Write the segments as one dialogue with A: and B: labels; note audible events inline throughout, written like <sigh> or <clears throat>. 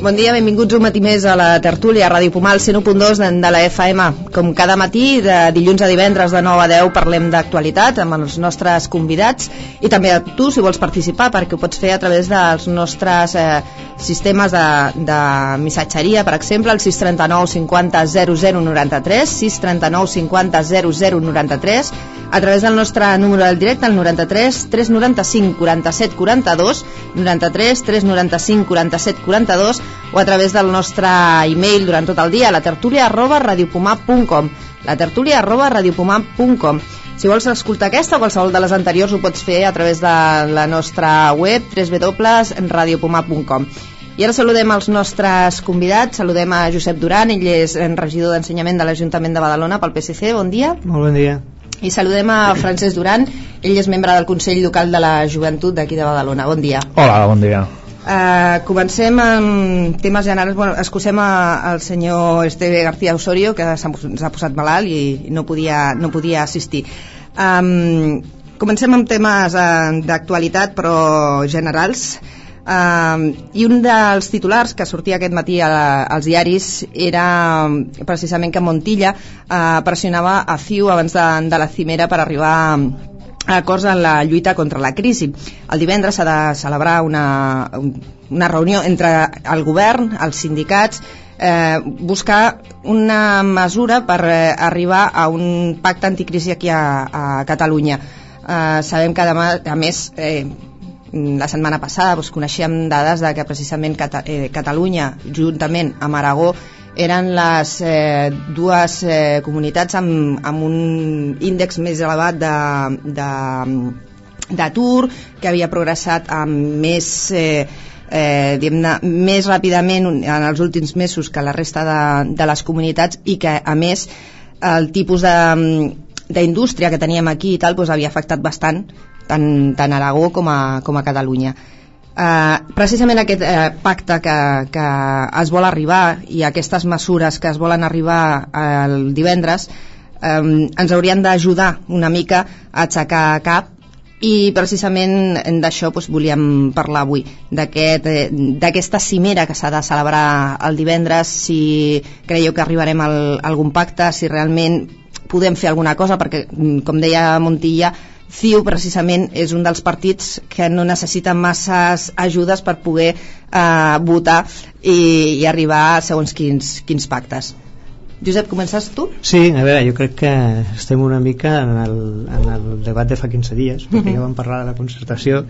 A: Bon dia, benvinguts un matí més a la tertúlia a Ràdio Pomal 101.2 de, de la FM. Com cada matí, de dilluns a divendres de 9 a 10 parlem d'actualitat amb els nostres convidats i també a tu si vols participar perquè ho pots fer a través dels nostres eh, sistemes de, de missatgeria, per exemple el 639 50 00 93 639 50 00 93 a través del nostre número del directe el 93 395 47 42 93 395 47 42 o a través del nostre e-mail durant tot el dia, la tertúlia arroba radiopomar.com la tertúlia arroba radiopomar.com si vols escoltar aquesta o qualsevol de les anteriors ho pots fer a través de la nostra web www.radiopomar.com i ara saludem els nostres convidats, saludem a Josep Duran, ell és regidor d'Ensenyament de l'Ajuntament de Badalona pel PSC, bon dia.
B: Molt bon dia.
A: I saludem a Francesc Duran, ell és membre del Consell Local de la Joventut d'aquí de Badalona, bon dia.
C: Hola, bon dia.
A: Uh, comencem amb temes generals. Bueno, excusem al senyor Esteve García Osorio que s'ha posat malalt i no podia, no podia assistir. Um, comencem amb temes uh, d'actualitat però generals. Uh, i un dels titulars que sortia aquest matí a, als diaris era precisament que Montilla uh, pressionava a CiU abans de, de la cimera per arribar a acords en la lluita contra la crisi. El divendres s'ha de celebrar una, una reunió entre el govern, els sindicats, eh, buscar una mesura per eh, arribar a un pacte anticrisi aquí a, a Catalunya. Eh, sabem que demà, a més, eh, la setmana passada doncs, coneixíem dades de que precisament Cata eh, Catalunya, juntament amb Aragó, eren les eh, dues eh, comunitats amb, amb un índex més elevat d'atur, que havia progressat amb més... Eh, eh, més ràpidament en els últims mesos que la resta de, de les comunitats i que a més el tipus d'indústria que teníem aquí i tal doncs, havia afectat bastant tant, tant Aragó com a, com a Catalunya eh, precisament aquest eh, pacte que, que es vol arribar i aquestes mesures que es volen arribar el divendres eh, ens haurien d'ajudar una mica a aixecar cap i precisament d'això doncs, volíem parlar avui d'aquesta aquest, eh, cimera que s'ha de celebrar el divendres si creieu que arribarem a algun pacte si realment podem fer alguna cosa perquè com deia Montilla CiU precisament és un dels partits que no necessita masses ajudes per poder eh, votar i, i arribar a segons quins, quins pactes. Josep, comences tu?
B: Sí, a veure, jo crec que estem una mica en el, en el debat de fa 15 dies, perquè uh -huh. ja vam parlar de la concertació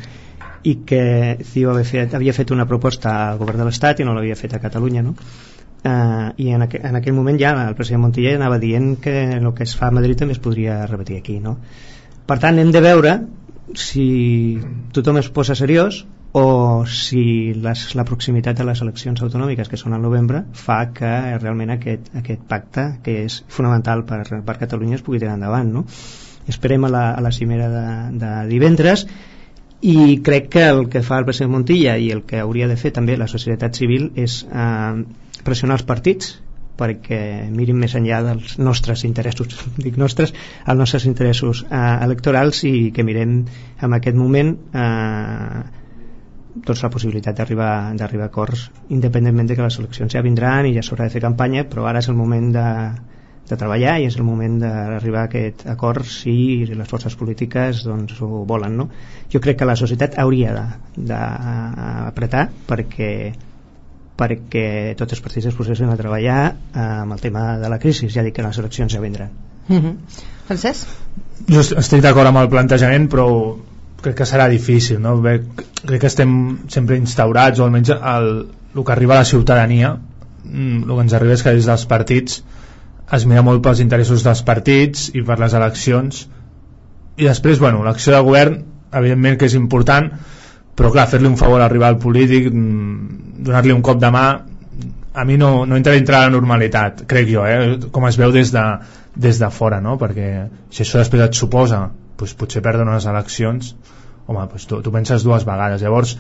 B: i que CiU havia fet, havia fet una proposta al govern de l'Estat i no l'havia fet a Catalunya, no? Uh, i en, aqu en aquell moment ja el president Montilla anava dient que el que es fa a Madrid també es podria repetir aquí, no? Per tant, hem de veure si tothom es posa seriós o si les, la proximitat de les eleccions autonòmiques que són al novembre fa que realment aquest, aquest pacte que és fonamental per, per Catalunya es pugui tirar endavant no? esperem a la, a la cimera de, de divendres i crec que el que fa el president Montilla i el que hauria de fer també la societat civil és eh, pressionar els partits perquè mirin més enllà dels nostres interessos, <laughs> dic nostres, els nostres interessos eh, electorals i que mirem en aquest moment eh, doncs la possibilitat d'arribar d'arribar a acords independentment de que les eleccions ja vindran i ja s'haurà de fer campanya però ara és el moment de, de treballar i és el moment d'arribar a aquest acord si les forces polítiques doncs, ho volen no? jo crec que la societat hauria d'apretar perquè perquè tots els partits es posessin a treballar eh, amb el tema de la crisi, ja dic que les eleccions ja vindran.
A: Mhm. -huh. Francesc?
C: Jo estic d'acord amb el plantejament, però crec que serà difícil, no? Bé, crec que estem sempre instaurats, o almenys el, el que arriba a la ciutadania, mm, el que ens arriba és que des dels partits es mira molt pels interessos dels partits i per les eleccions i després, bueno, l'acció de govern evidentment que és important però clar, fer-li un favor a rival polític mm, donar-li un cop de mà a mi no, no entra dintre la normalitat crec jo, eh? com es veu des de, des de fora no? perquè si això després et suposa doncs potser perdre unes eleccions home, doncs tu, tu penses dues vegades llavors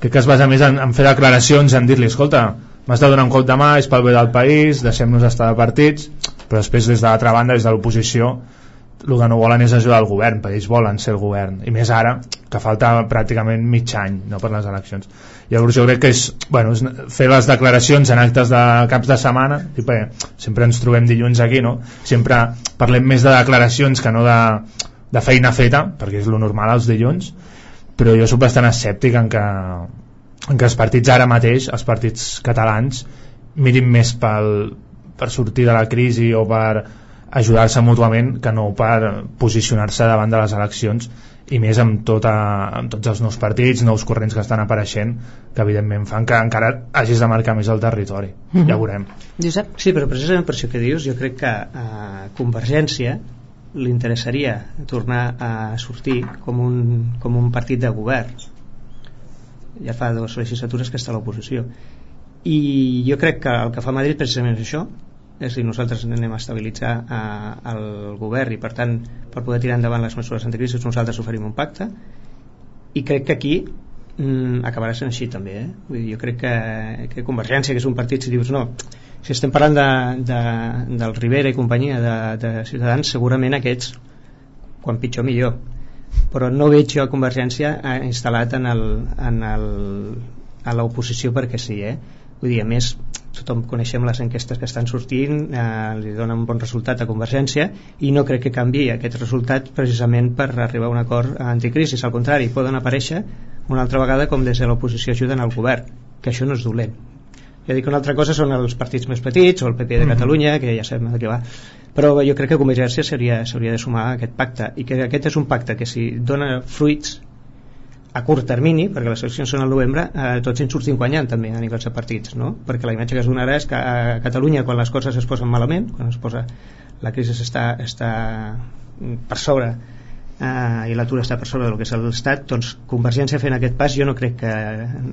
C: crec que es basa més en, en fer declaracions en dir-li, escolta, m'has de donar un cop de mà és pel bé del país, deixem-nos estar de partits però després des de l'altra banda, des de l'oposició el que no volen és ajudar el govern perquè ells volen ser el govern i més ara que falta pràcticament mig any no, per les eleccions llavors jo crec que és, bueno, és fer les declaracions en actes de caps de setmana bé, sempre ens trobem dilluns aquí no? sempre parlem més de declaracions que no de, de feina feta perquè és lo normal els dilluns però jo sóc bastant escèptic en que, en que els partits ara mateix els partits catalans mirin més pel, per sortir de la crisi o per ajudar-se mútuament que no per posicionar-se davant de les eleccions i més amb, tota, amb tots els nous partits, nous corrents que estan apareixent que evidentment fan que encara hagis de marcar més el territori, mm -hmm. ja ho veurem
A: Josep?
B: Sí, però precisament per això que dius jo crec que a Convergència li interessaria tornar a sortir com un, com un partit de govern ja fa dues legislatures que està a l'oposició i jo crec que el que fa Madrid precisament és això és a dir, nosaltres anem a estabilitzar eh, el govern i per tant per poder tirar endavant les mesures anticrisis nosaltres oferim un pacte i crec que aquí mm, acabarà sent així també eh? Vull dir, jo crec que, que Convergència que és un partit si dius no si estem parlant de, de, del Rivera i companyia de, de Ciutadans segurament aquests quan pitjor millor però no veig jo Convergència eh, instal·lat en, el, en el, a l'oposició perquè sí eh? vull dir, a més tothom coneixem les enquestes que estan sortint eh, li donen un bon resultat a Convergència i no crec que canvi aquest resultat precisament per arribar a un acord anticrisis al contrari, poden aparèixer una altra vegada com des de l'oposició ajuden al govern que això no és dolent ja dic una altra cosa són els partits més petits o el PP de mhm. Catalunya, que ja sabem de què va però jo crec que Convergència s'hauria de sumar a aquest pacte i que aquest és un pacte que si dona fruits a curt termini, perquè les eleccions són al novembre, eh, tots ens sortim guanyant també a nivells de partits, no? perquè la imatge que es donarà és que a Catalunya quan les coses es posen malament, quan es posa la crisi està, està per sobre eh, i l'atur està per sobre del que és l'Estat doncs Convergència fent aquest pas jo no crec que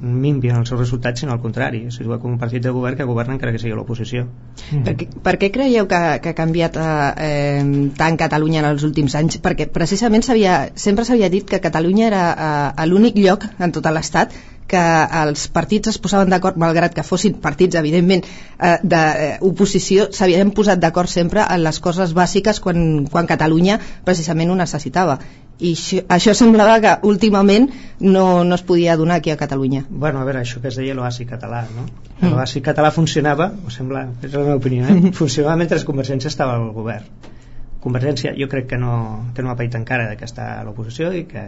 B: minvi en els seus resultats sinó al contrari, és com un partit de govern que governa encara que sigui l'oposició
A: mm. per, què, per què creieu que, que ha canviat eh, eh, tant Catalunya en els últims anys? perquè precisament sempre s'havia dit que Catalunya era eh, l'únic lloc en tot l'Estat que els partits es posaven d'acord, malgrat que fossin partits, evidentment, eh, d'oposició, s'havien posat d'acord sempre en les coses bàsiques quan, quan Catalunya precisament ho necessitava. I això, això semblava que últimament no, no es podia donar aquí a Catalunya.
B: Bueno, a veure, això que es deia l'oasi català, no? Mm. L'oasi català funcionava, o sembla, és la meva opinió, eh? <laughs> funcionava mentre Convergència estava al govern. Convergència jo crec que no, que no ha paït encara que està a l'oposició i que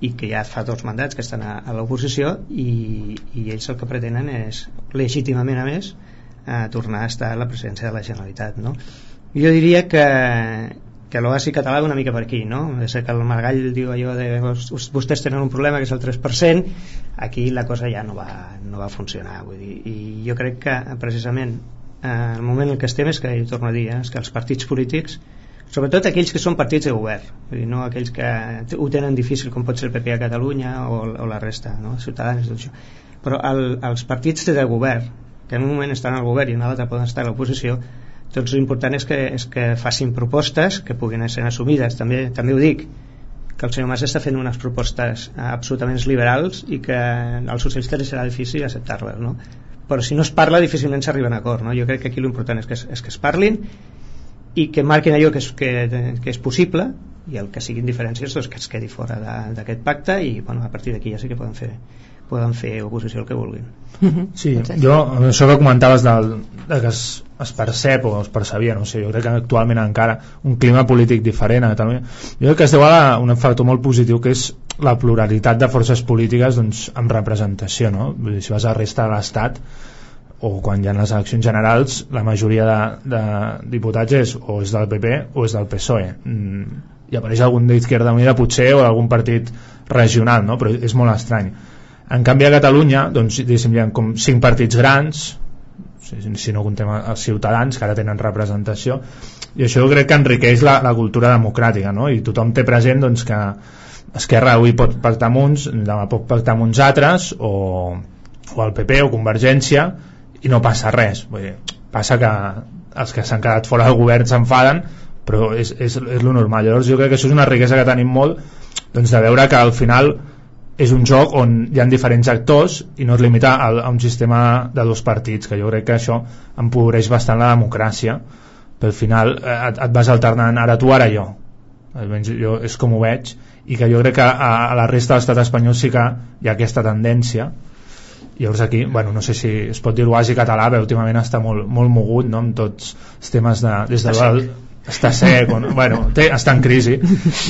B: i que ja fa dos mandats que estan a, a l'oposició i, i ells el que pretenen és legítimament a més a tornar a estar a la presidència de la Generalitat no? jo diria que, que l'oasi català una mica per aquí no? és que el Margall diu allò de vostès tenen un problema que és el 3% aquí la cosa ja no va, no va funcionar vull dir, i jo crec que precisament eh, el moment en què estem és que, torno a dir, eh, és que els partits polítics sobretot aquells que són partits de govern dir, no aquells que ho tenen difícil com pot ser el PP a Catalunya o, o la resta no? Ciutadans tot això. però el, els partits de govern que en un moment estan al govern i en l'altre poden estar a l'oposició doncs l'important és que, és que facin propostes que puguin ser assumides també, també ho dic que el senyor Mas està fent unes propostes absolutament liberals i que als socialistes serà difícil acceptar-les no? però si no es parla difícilment s'arriba a acord no? jo crec que aquí l'important és, que, és que es parlin i que marquin allò que és, que, que és possible i el que siguin diferències doncs, que es quedi fora d'aquest pacte i bueno, a partir d'aquí ja sí que poden fer poden fer oposició el que vulguin
C: mhm. Sí, jo, això que comentaves del, de que es, es percep o es percebia, no sé, jo crec que actualment encara un clima polític diferent a Catalunya jo crec que es deu a un factor molt positiu que és la pluralitat de forces polítiques doncs, amb representació no? Vull dir, si vas a la resta de l'Estat o quan hi ha les eleccions generals la majoria de, de diputats és o és del PP o és del PSOE mm, i apareix algun d'Izquierda Unida potser o algun partit regional no? però és molt estrany en canvi a Catalunya doncs, hi ha com cinc partits grans si, no contem els ciutadans que ara tenen representació i això jo crec que enriqueix la, la cultura democràtica no? i tothom té present doncs, que Esquerra avui pot pactar amb uns demà pot pactar amb uns altres o, o el PP o Convergència i no passa res. Vull dir, passa que els que s'han quedat fora del govern s'enfaden però és, és, és lo normal. Llavors jo crec que això és una riquesa que tenim molt doncs de veure que al final és un joc on hi ha diferents actors i no es limita a, a un sistema de dos partits que jo crec que això empobreix bastant la democràcia. Pel final eh, et, et vas alternant. Ara tu, ara jo. Almenys jo és com ho veig. I que jo crec que a, a la resta de l'estat espanyol sí que hi ha aquesta tendència llavors aquí, bueno, no sé si es pot dir l'oasi català, però últimament està molt, molt mogut no? amb tots els temes de, des de el, està sec, bueno, té, està en crisi.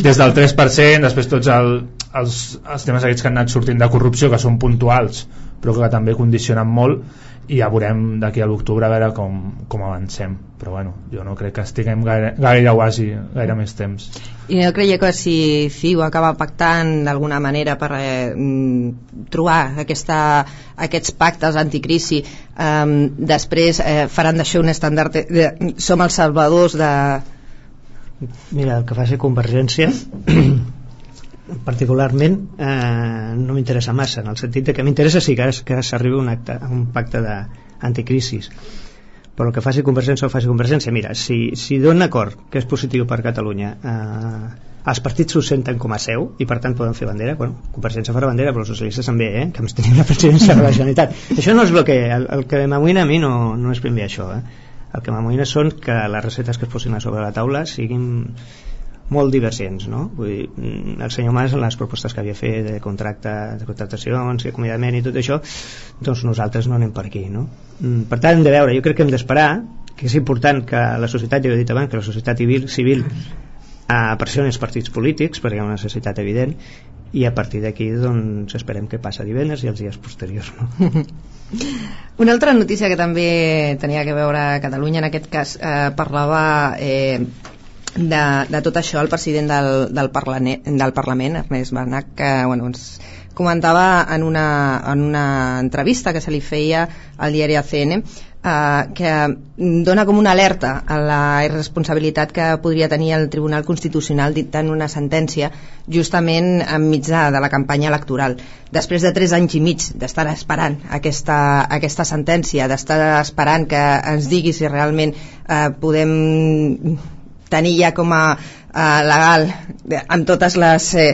C: Des del 3%, després tots el, els, els temes aquests que han anat sortint de corrupció que són puntuals però que també condicionen molt i ja veurem d'aquí a l'octubre a veure com, com avancem. Però bueno, jo no crec que estiguem gaire, gaire quasi, gaire més temps.
A: I no creia que si CiU acaba pactant d'alguna manera per eh, mm, trobar aquesta, aquests pactes anticrisi eh, després eh, faran d'això un estàndard de, de, som els salvadors de
B: Mira, el que fa ser Convergència <clears throat> particularment eh, no m'interessa massa en el sentit de que m'interessa sí que, que s'arribi un, acte, a un pacte d'anticrisis però que faci Convergència o faci Convergència. Mira, si, si dona acord que és positiu per Catalunya eh, els partits s'ho senten com a seu i per tant poden fer bandera. Bueno, Convergència farà bandera però els socialistes també eh, que ens tenim la presidència de la Generalitat. Això no és el que, el, el que m'amoïna a mi no, no és ben bé això eh? el que m'amoïna són que les receptes que es posin a sobre la taula siguin molt divergents no? Vull dir, mm, el senyor Mas les propostes que havia fet de contracte de contractacions i acomiadament i tot això doncs nosaltres no anem per aquí no? Mm, per tant hem de veure, jo crec que hem d'esperar que és important que la societat, ja ho he dit abans que la societat civil, civil a pressioni els partits polítics perquè hi ha una necessitat evident i a partir d'aquí doncs esperem que passa divendres i els dies posteriors no? <laughs>
A: Una altra notícia que també tenia que veure a Catalunya en aquest cas eh, parlava eh, de, de tot això el president del, del, Parlament, del Parlament, Ernest Bernac, que bueno, ens comentava en una, en una entrevista que se li feia al diari ACN eh, que dona com una alerta a la irresponsabilitat que podria tenir el Tribunal Constitucional dictant una sentència justament enmig de, de la campanya electoral. Després de tres anys i mig d'estar esperant aquesta, aquesta sentència, d'estar esperant que ens digui si realment eh, podem tenir ja com a eh, legal amb totes les eh,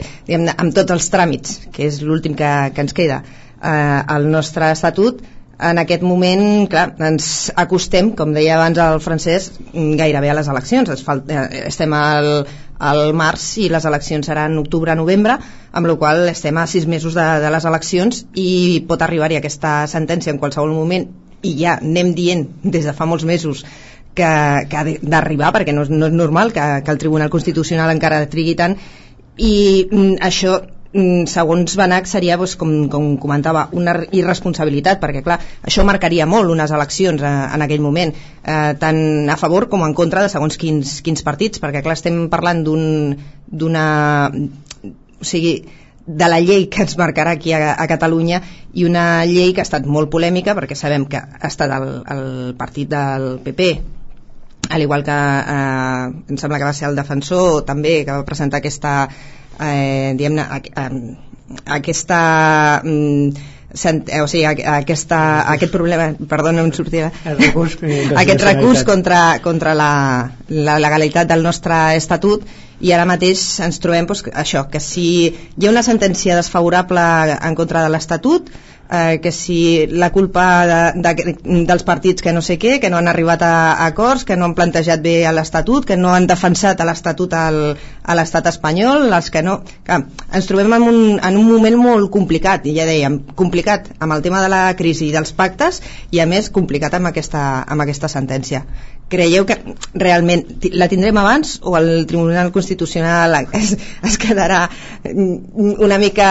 A: amb tots els tràmits que és l'últim que, que ens queda eh, el nostre estatut en aquest moment, clar, ens acostem, com deia abans el francès, gairebé a les eleccions. Es fal... Eh, estem al, al març i les eleccions seran octubre-novembre, amb la qual estem a sis mesos de, de les eleccions i pot arribar-hi aquesta sentència en qualsevol moment i ja anem dient des de fa molts mesos que, que ha d'arribar perquè no, no és normal que, que el Tribunal Constitucional encara trigui tant. I mm, això mm, segons Benac seria doncs, com, com comentava una irresponsabilitat perquè clar, això marcaria molt unes eleccions eh, en aquell moment eh, tant a favor com en contra de segons quins, quins partits perquè clar, estem parlant d'una un, o sigui de la llei que ens marcarà aquí a, a Catalunya i una llei que ha estat molt polèmica perquè sabem que ha estat el, el partit del PP al igual que eh, em sembla que va ser el defensor també que va presentar aquesta eh, diguem-ne aquesta mm, eh, o sigui, aquesta, aquest problema perdó, no em sortia
B: recurs, <laughs>
A: aquest recurs contra, contra la, la legalitat del nostre estatut i ara mateix ens trobem doncs, això, que si hi ha una sentència desfavorable en contra de l'Estatut eh, que si la culpa de, de, dels partits que no sé què, que no han arribat a, a acords, que no han plantejat bé a l'Estatut, que no han defensat a l'Estatut a l'Estat espanyol, els que no... Que ens trobem en un, en un moment molt complicat, i ja dèiem, complicat amb el tema de la crisi i dels pactes, i a més complicat amb aquesta, amb aquesta sentència. Creieu que realment la tindrem abans o el Tribunal Constitucional es, es quedarà una mica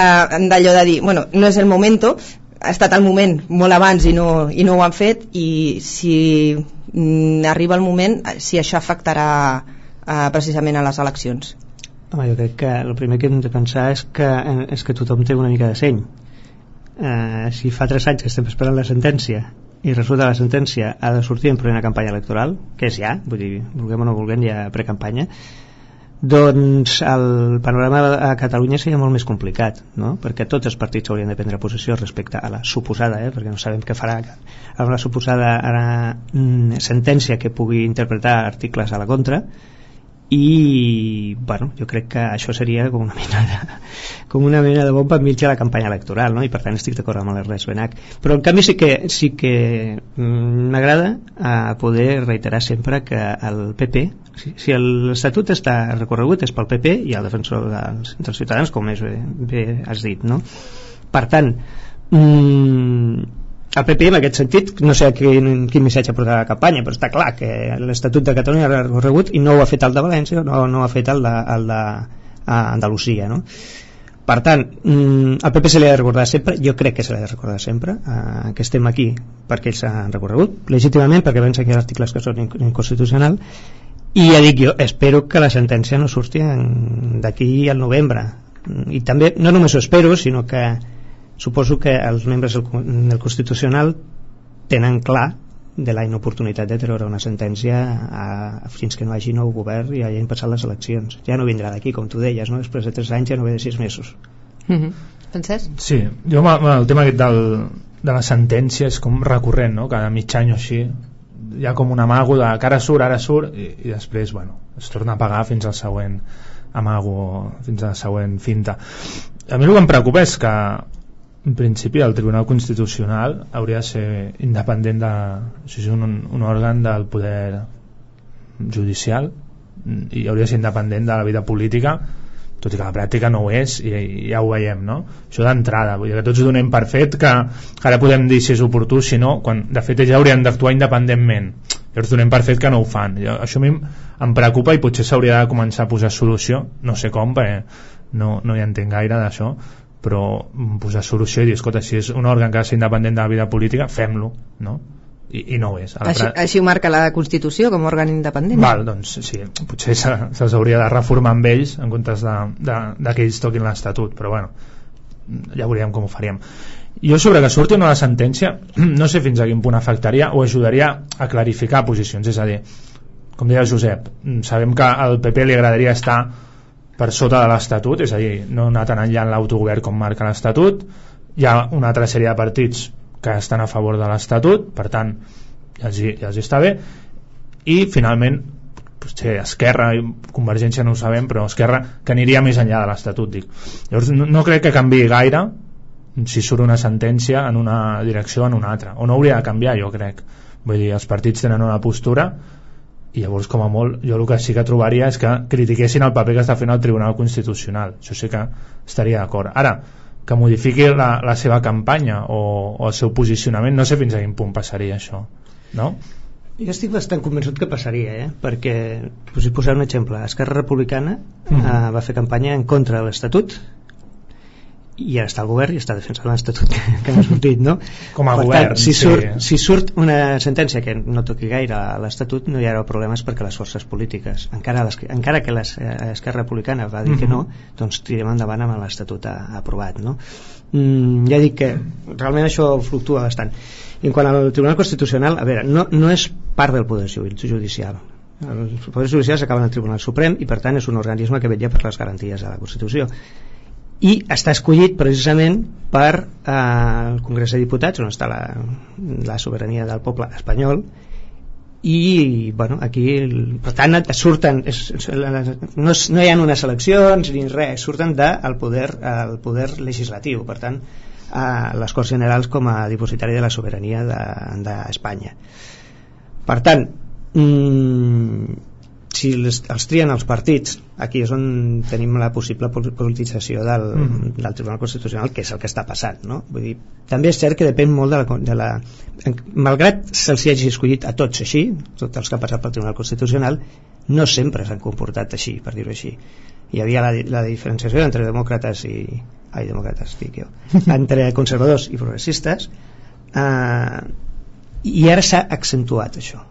A: d'allò de dir, bueno, no és el momento, ha estat el moment molt abans i no, i no ho han fet i si mm, arriba el moment si això afectarà eh, precisament a les eleccions.
B: Home, jo crec que el primer que hem de pensar és que, eh, és que tothom té una mica de seny. Eh, si fa tres anys que estem esperant la sentència i resulta la sentència ha de sortir en plena campanya electoral que és ja, vull dir, vulguem o no vulguem ja precampanya doncs el panorama a Catalunya seria molt més complicat no? perquè tots els partits haurien de prendre posició respecte a la suposada eh? perquè no sabem què farà amb la suposada ara, mm, sentència que pugui interpretar articles a la contra i bueno, jo crec que això seria com una <laughs> mena de, com una mena de bomba enmig de la campanya electoral no? i per tant estic d'acord amb l'Ernest Benac però en canvi sí que, sí que mm, m'agrada a poder reiterar sempre que el PP si, si l'Estatut està recorregut és pel PP i el defensor dels, dels ciutadans com més bé, bé has dit no? per tant mm, el PP en aquest sentit no sé quin, quin missatge portarà la campanya però està clar que l'Estatut de Catalunya ha recorregut i no ho ha fet el de València no, no ho ha fet el de, el de Andalusia no? per tant mm, el PP se li ha de recordar sempre jo crec que se li ha de recordar sempre eh, que estem aquí perquè ells han recorregut legítimament perquè pensen que hi ha articles que són inconstitucionals i ja dic jo, espero que la sentència no surti d'aquí al novembre i també, no només ho espero sinó que suposo que els membres del, del Constitucional tenen clar de la inoportunitat de treure una sentència a, a, fins que no hagi nou govern i hagin passat les eleccions ja no vindrà d'aquí, com tu deies no? després de 3 anys ja no ve de 6 mesos
A: mm -hmm. Francesc?
C: Sí, jo el tema aquest del, de la sentència és com recurrent no? cada mig any o així hi ha com un amago de que ara surt, ara surt i, i després bueno, es torna a pagar fins al següent amago fins a la següent finta a mi el que em preocupa és que en principi el Tribunal Constitucional hauria de ser independent de o sigui, un, un òrgan del poder judicial i hauria de ser independent de la vida política tot i que la pràctica no ho és i, i ja ho veiem no? això d'entrada, vull dir que tots donem per fet que, que ara podem dir si és oportú si no, quan de fet ja haurien d'actuar independentment llavors donem per fet que no ho fan jo, això a mi em preocupa i potser s'hauria de començar a posar solució no sé com perquè no, no hi entenc gaire d'això però posar solució i dir, escolta, si és un òrgan que ha de ser independent de la vida política, fem-lo, no? I, i no ho és.
A: Així, així ho marca la Constitució com a òrgan independent?
C: Val, doncs sí, potser se'ls se hauria de reformar amb ells en comptes de, de, de que ells toquin l'Estatut, però bueno, ja veuríem com ho faríem. Jo sobre que surti una sentència <clears throat> no sé fins a quin punt afectaria o ajudaria a clarificar posicions, és a dir, com deia Josep, sabem que al PP li agradaria estar per sota de l'Estatut, és a dir, no anar tan enllà en l'autogovern com marca l'Estatut, hi ha una altra sèrie de partits que estan a favor de l'Estatut, per tant, ja els, ja els està bé, i finalment potser Esquerra i Convergència no ho sabem, però Esquerra que aniria més enllà de l'Estatut, dic. Llavors no, no crec que canvi gaire si surt una sentència en una direcció o en una altra, o no hauria de canviar, jo crec. Vull dir, els partits tenen una postura i llavors com a molt jo el que sí que trobaria és que critiquessin el paper que està fent el Tribunal Constitucional això sí que estaria d'acord ara, que modifiqui la, la seva campanya o, o el seu posicionament no sé fins a quin punt passaria això no?
B: Jo estic bastant convençut que passaria, eh? perquè, us hi posaré un exemple. Esquerra Republicana mm -hmm. eh, va fer campanya en contra de l'Estatut i ara està al govern i està defensant l'Estatut que, que ha sortit no?
C: com a per govern tant,
B: si, surt, sí. si surt una sentència que no toqui gaire a l'Estatut no hi haurà problemes perquè les forces polítiques encara, les, encara que l'Esquerra Republicana va dir mm -hmm. que no mhm. doncs tirem endavant amb l'Estatut aprovat no? mm, ja dic que realment això fluctua bastant i en quant al Tribunal Constitucional a veure, no, no és part del Poder Judicial els poders judicials acaben al Tribunal Suprem i per tant és un organisme que vetlla per les garanties de la Constitució i està escollit precisament per eh, el Congrés de Diputats on està la, la sobirania del poble espanyol. I bueno, aquí per tant surten és, no, no hi ha unes eleccions ni res, surten del poder, el poder legislatiu. Per tant a les Corts Generals com a dipositari de la sobirania d'Espanya. De, per tant mmm, si les, els trien els partits aquí és on tenim la possible politització del, mm. del Tribunal Constitucional que és el que està passant no? Vull dir, també és cert que depèn molt de la, de la malgrat se'ls hagi escollit a tots així tots els que han passat pel Tribunal Constitucional no sempre s'han comportat així per dir-ho així hi havia la, la diferenciació entre demòcrates i ai, demòcrates, dic jo <laughs> entre conservadors i progressistes eh, i ara s'ha accentuat això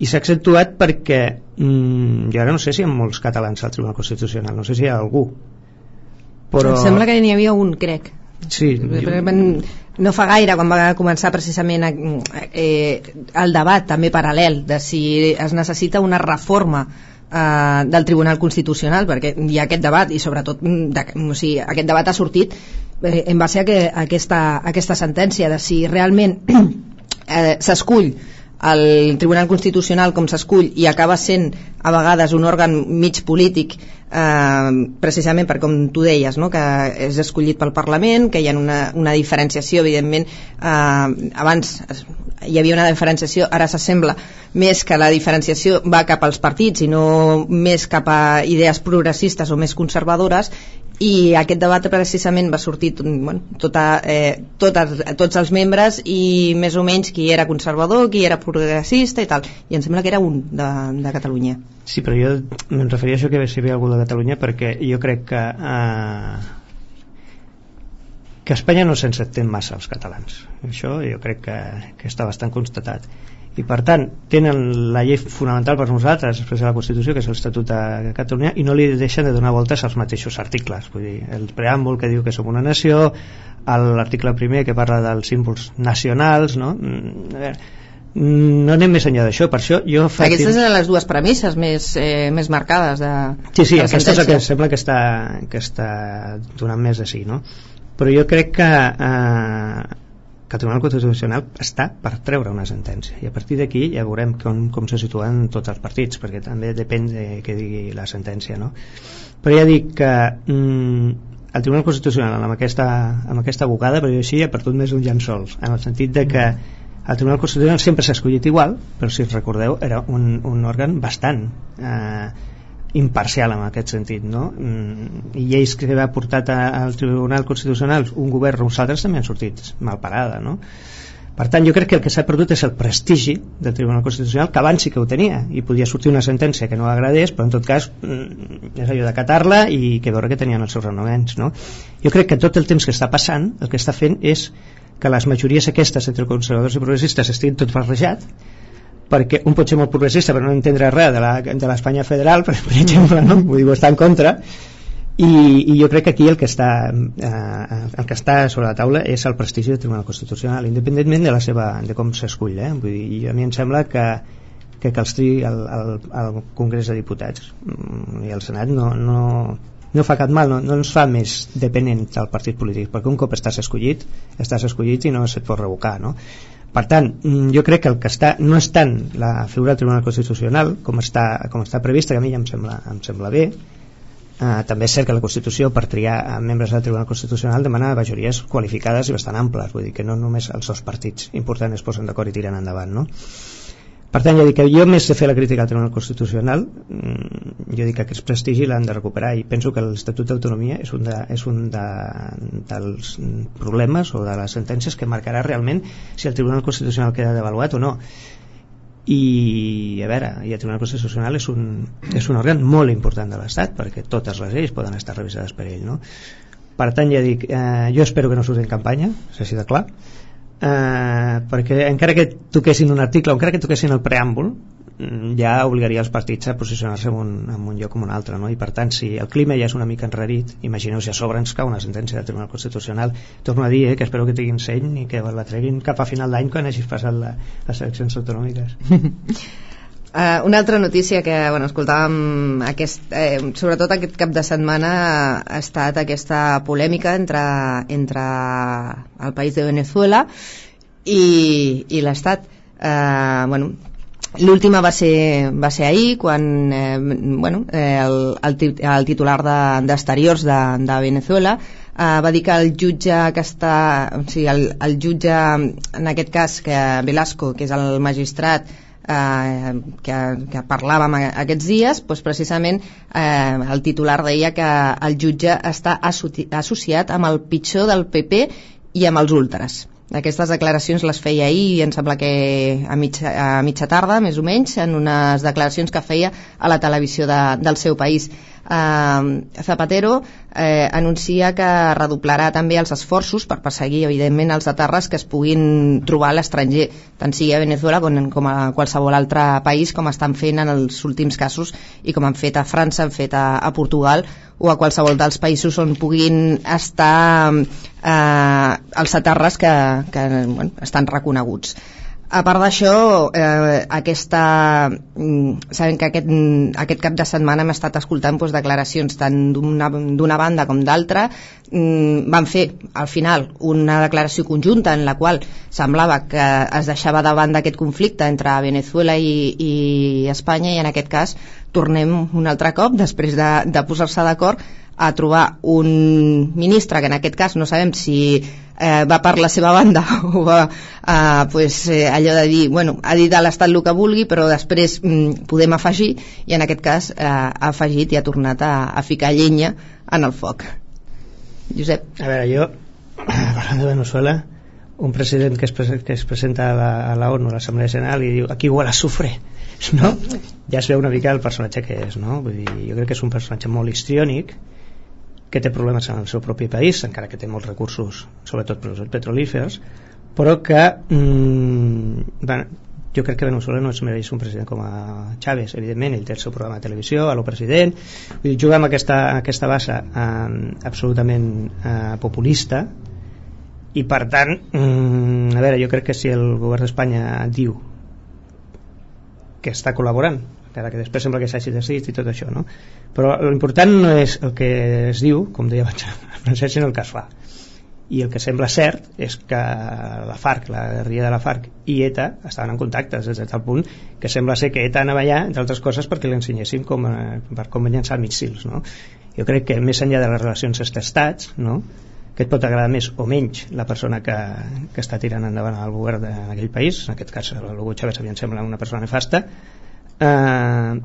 B: i s'ha accentuat perquè mmm, jo ara no sé si hi ha molts catalans al Tribunal Constitucional no sé si hi ha algú
A: però... Em sembla que n'hi havia un, crec.
B: Sí,
A: no fa gaire quan va començar precisament eh, el debat també paral·lel de si es necessita una reforma eh, del Tribunal Constitucional perquè hi ha aquest debat i sobretot mm, de, o sigui, aquest debat ha sortit eh, en base a, que, a aquesta, a aquesta sentència de si realment <clears throat> eh, s'escull el Tribunal Constitucional com s'escull i acaba sent a vegades un òrgan mig polític eh, precisament per com tu deies no? que és escollit pel Parlament que hi ha una, una diferenciació evidentment eh, abans hi havia una diferenciació, ara s'assembla més que la diferenciació va cap als partits i no més cap a idees progressistes o més conservadores i aquest debat precisament va sortir bueno, tota, eh, totes, tots els membres i més o menys qui era conservador, qui era progressista i tal, i em sembla que era un de, de Catalunya.
B: Sí, però jo em referia a això que si hi algú de Catalunya perquè jo crec que eh, que a Espanya no se'ns entén massa els catalans això jo crec que, que està bastant constatat i per tant tenen la llei fonamental per nosaltres després de la Constitució que és l'Estatut de Catalunya i no li deixen de donar voltes als mateixos articles vull dir, el preàmbul que diu que som una nació l'article primer que parla dels símbols nacionals no? Mm, a veure, no anem més enllà d'això per això jo
A: fa aquestes eren les dues premisses més, eh, més marcades de,
B: sí, sí,
A: de
B: aquesta és el que sembla que està, que està donant més de sí no? Però jo crec que eh, que el Tribunal Constitucional està per treure una sentència i a partir d'aquí ja veurem com, com se situen tots els partits perquè també depèn de què digui la sentència no? però ja dic que mm, el Tribunal Constitucional amb aquesta, amb aquesta bocada però jo així ha perdut més un llençols en el sentit de que el Tribunal Constitucional sempre s'ha escollit igual però si recordeu era un, un òrgan bastant eh, imparcial en aquest sentit no? Mm, i lleis que ha portat al Tribunal Constitucional un govern uns altres també han sortit mal parada no? per tant jo crec que el que s'ha perdut és el prestigi del Tribunal Constitucional que abans sí que ho tenia i podia sortir una sentència que no agradés però en tot cas mm, és allò d'acatar-la i que veure que tenien els seus renovaments no? jo crec que tot el temps que està passant el que està fent és que les majories aquestes entre conservadors i progressistes estiguin tot barrejat perquè un pot ser molt progressista però no entendre res de l'Espanya federal per, <laughs> per exemple, no? vull dir, està en contra i, i jo crec que aquí el que està eh, el que està sobre la taula és el prestigi del Tribunal Constitucional independentment de la seva de com s'escull eh? vull dir, a mi em sembla que que, que els tri el, el, el Congrés de Diputats mm, i el Senat no, no, no fa cap mal, no, no ens fa més dependent del partit polític, perquè un cop estàs escollit estàs escollit i no se't pot revocar no? Per tant, mm, jo crec que el que està no és tant la figura del Tribunal Constitucional com està, com està prevista, que a mi ja em sembla, em sembla bé, eh, també és cert que la Constitució per triar membres del Tribunal Constitucional demana majories qualificades i bastant amples, vull dir que no només els dos partits importants es posen d'acord i tiren endavant, no? Per tant, jo dic que jo més de fer la crítica al Tribunal Constitucional, mm, jo dic que aquest prestigi l'han de recuperar i penso que l'Estatut d'Autonomia és un, de, és un de, dels problemes o de les sentències que marcarà realment si el Tribunal Constitucional queda devaluat o no. I, a veure, i el Tribunal Constitucional és un, és un òrgan molt important de l'Estat perquè totes les lleis poden estar revisades per ell, no? Per tant, ja dic, eh, jo espero que no surti en campanya, és així de clar, eh, perquè encara que toquessin un article o encara que toquessin el preàmbul mm, ja obligaria els partits a posicionar-se en, un, en un lloc com un altre no? i per tant si el clima ja és una mica enrarit imagineu si a sobre ens cau una sentència del Tribunal Constitucional torno a dir eh, que espero que tinguin seny i que la treguin cap a final d'any quan hagis passat la, les eleccions autonòmiques <laughs>
A: Uh, una altra notícia que bueno, escoltàvem aquest, eh, sobretot aquest cap de setmana ha estat aquesta polèmica entre, entre el país de Venezuela i, i l'Estat. Uh, bueno, L'última va ser, va ser ahir quan eh, bueno, eh, el, el, el titular d'Exteriors de, de, de Venezuela eh, va dir que el jutge que està o sigui, el, el jutge en aquest cas que Velasco, que és el magistrat eh, que, que parlàvem aquests dies, doncs precisament eh, el titular deia que el jutge està associat amb el pitjor del PP i amb els ultres. Aquestes declaracions les feia ahir i em sembla que a mitja, a mitja tarda, més o menys, en unes declaracions que feia a la televisió de, del seu país eh, Zapatero eh, anuncia que redoblarà també els esforços per perseguir, evidentment, els aterres que es puguin trobar a l'estranger, tant sigui a Venezuela com, com a qualsevol altre país, com estan fent en els últims casos i com han fet a França, han fet a, a Portugal o a qualsevol dels països on puguin estar eh, els aterres que, que bueno, estan reconeguts a part d'això, eh, aquesta, mm, sabem que aquest, aquest cap de setmana hem estat escoltant doncs, declaracions tant d'una banda com d'altra. Mm, van fer, al final, una declaració conjunta en la qual semblava que es deixava de banda aquest conflicte entre Venezuela i, i Espanya i en aquest cas tornem un altre cop, després de, de posar-se d'acord, a trobar un ministre que en aquest cas no sabem si eh, va per la seva banda <laughs> o va eh, pues, eh, allò de dir, bueno, ha dit a l'Estat el que vulgui però després mm, podem afegir i en aquest cas eh, ha afegit i ha tornat a, a ficar llenya en el foc Josep.
B: A veure, jo, <clears throat> parlant de Venezuela, un president que es, que es presenta a la, a la ONU, a l'Assemblea General, i diu aquí igual sufre, <laughs> no? Ja es veu una mica el personatge que és, no? Vull dir, jo crec que és un personatge molt histriònic, que té problemes en el seu propi país, encara que té molts recursos, sobretot petrolífers, però que mm, bueno, jo crec que Venezuela no es mereix un president com a Chávez, evidentment, ell té el seu programa de televisió, a lo president, dir, juga amb aquesta, aquesta base eh, absolutament eh, populista, i per tant, mm, a veure, jo crec que si el govern d'Espanya diu que està col·laborant, encara que després sembla que s'hagi decidit i tot això, no? Però l'important no és el que es diu, com deia abans <laughs> Francesc, sinó el que es fa i el que sembla cert és que la FARC, la guerrilla de la FARC i ETA estaven en contactes des de tal punt que sembla ser que ETA anava allà entre altres coses perquè li ensenyéssim com, eh, per com llançar missils no? jo crec que més enllà de les relacions entre estats no? que et pot agradar més o menys la persona que, que està tirant endavant el govern d'aquell país en aquest cas el Hugo Chávez a mi em sembla una persona nefasta eh,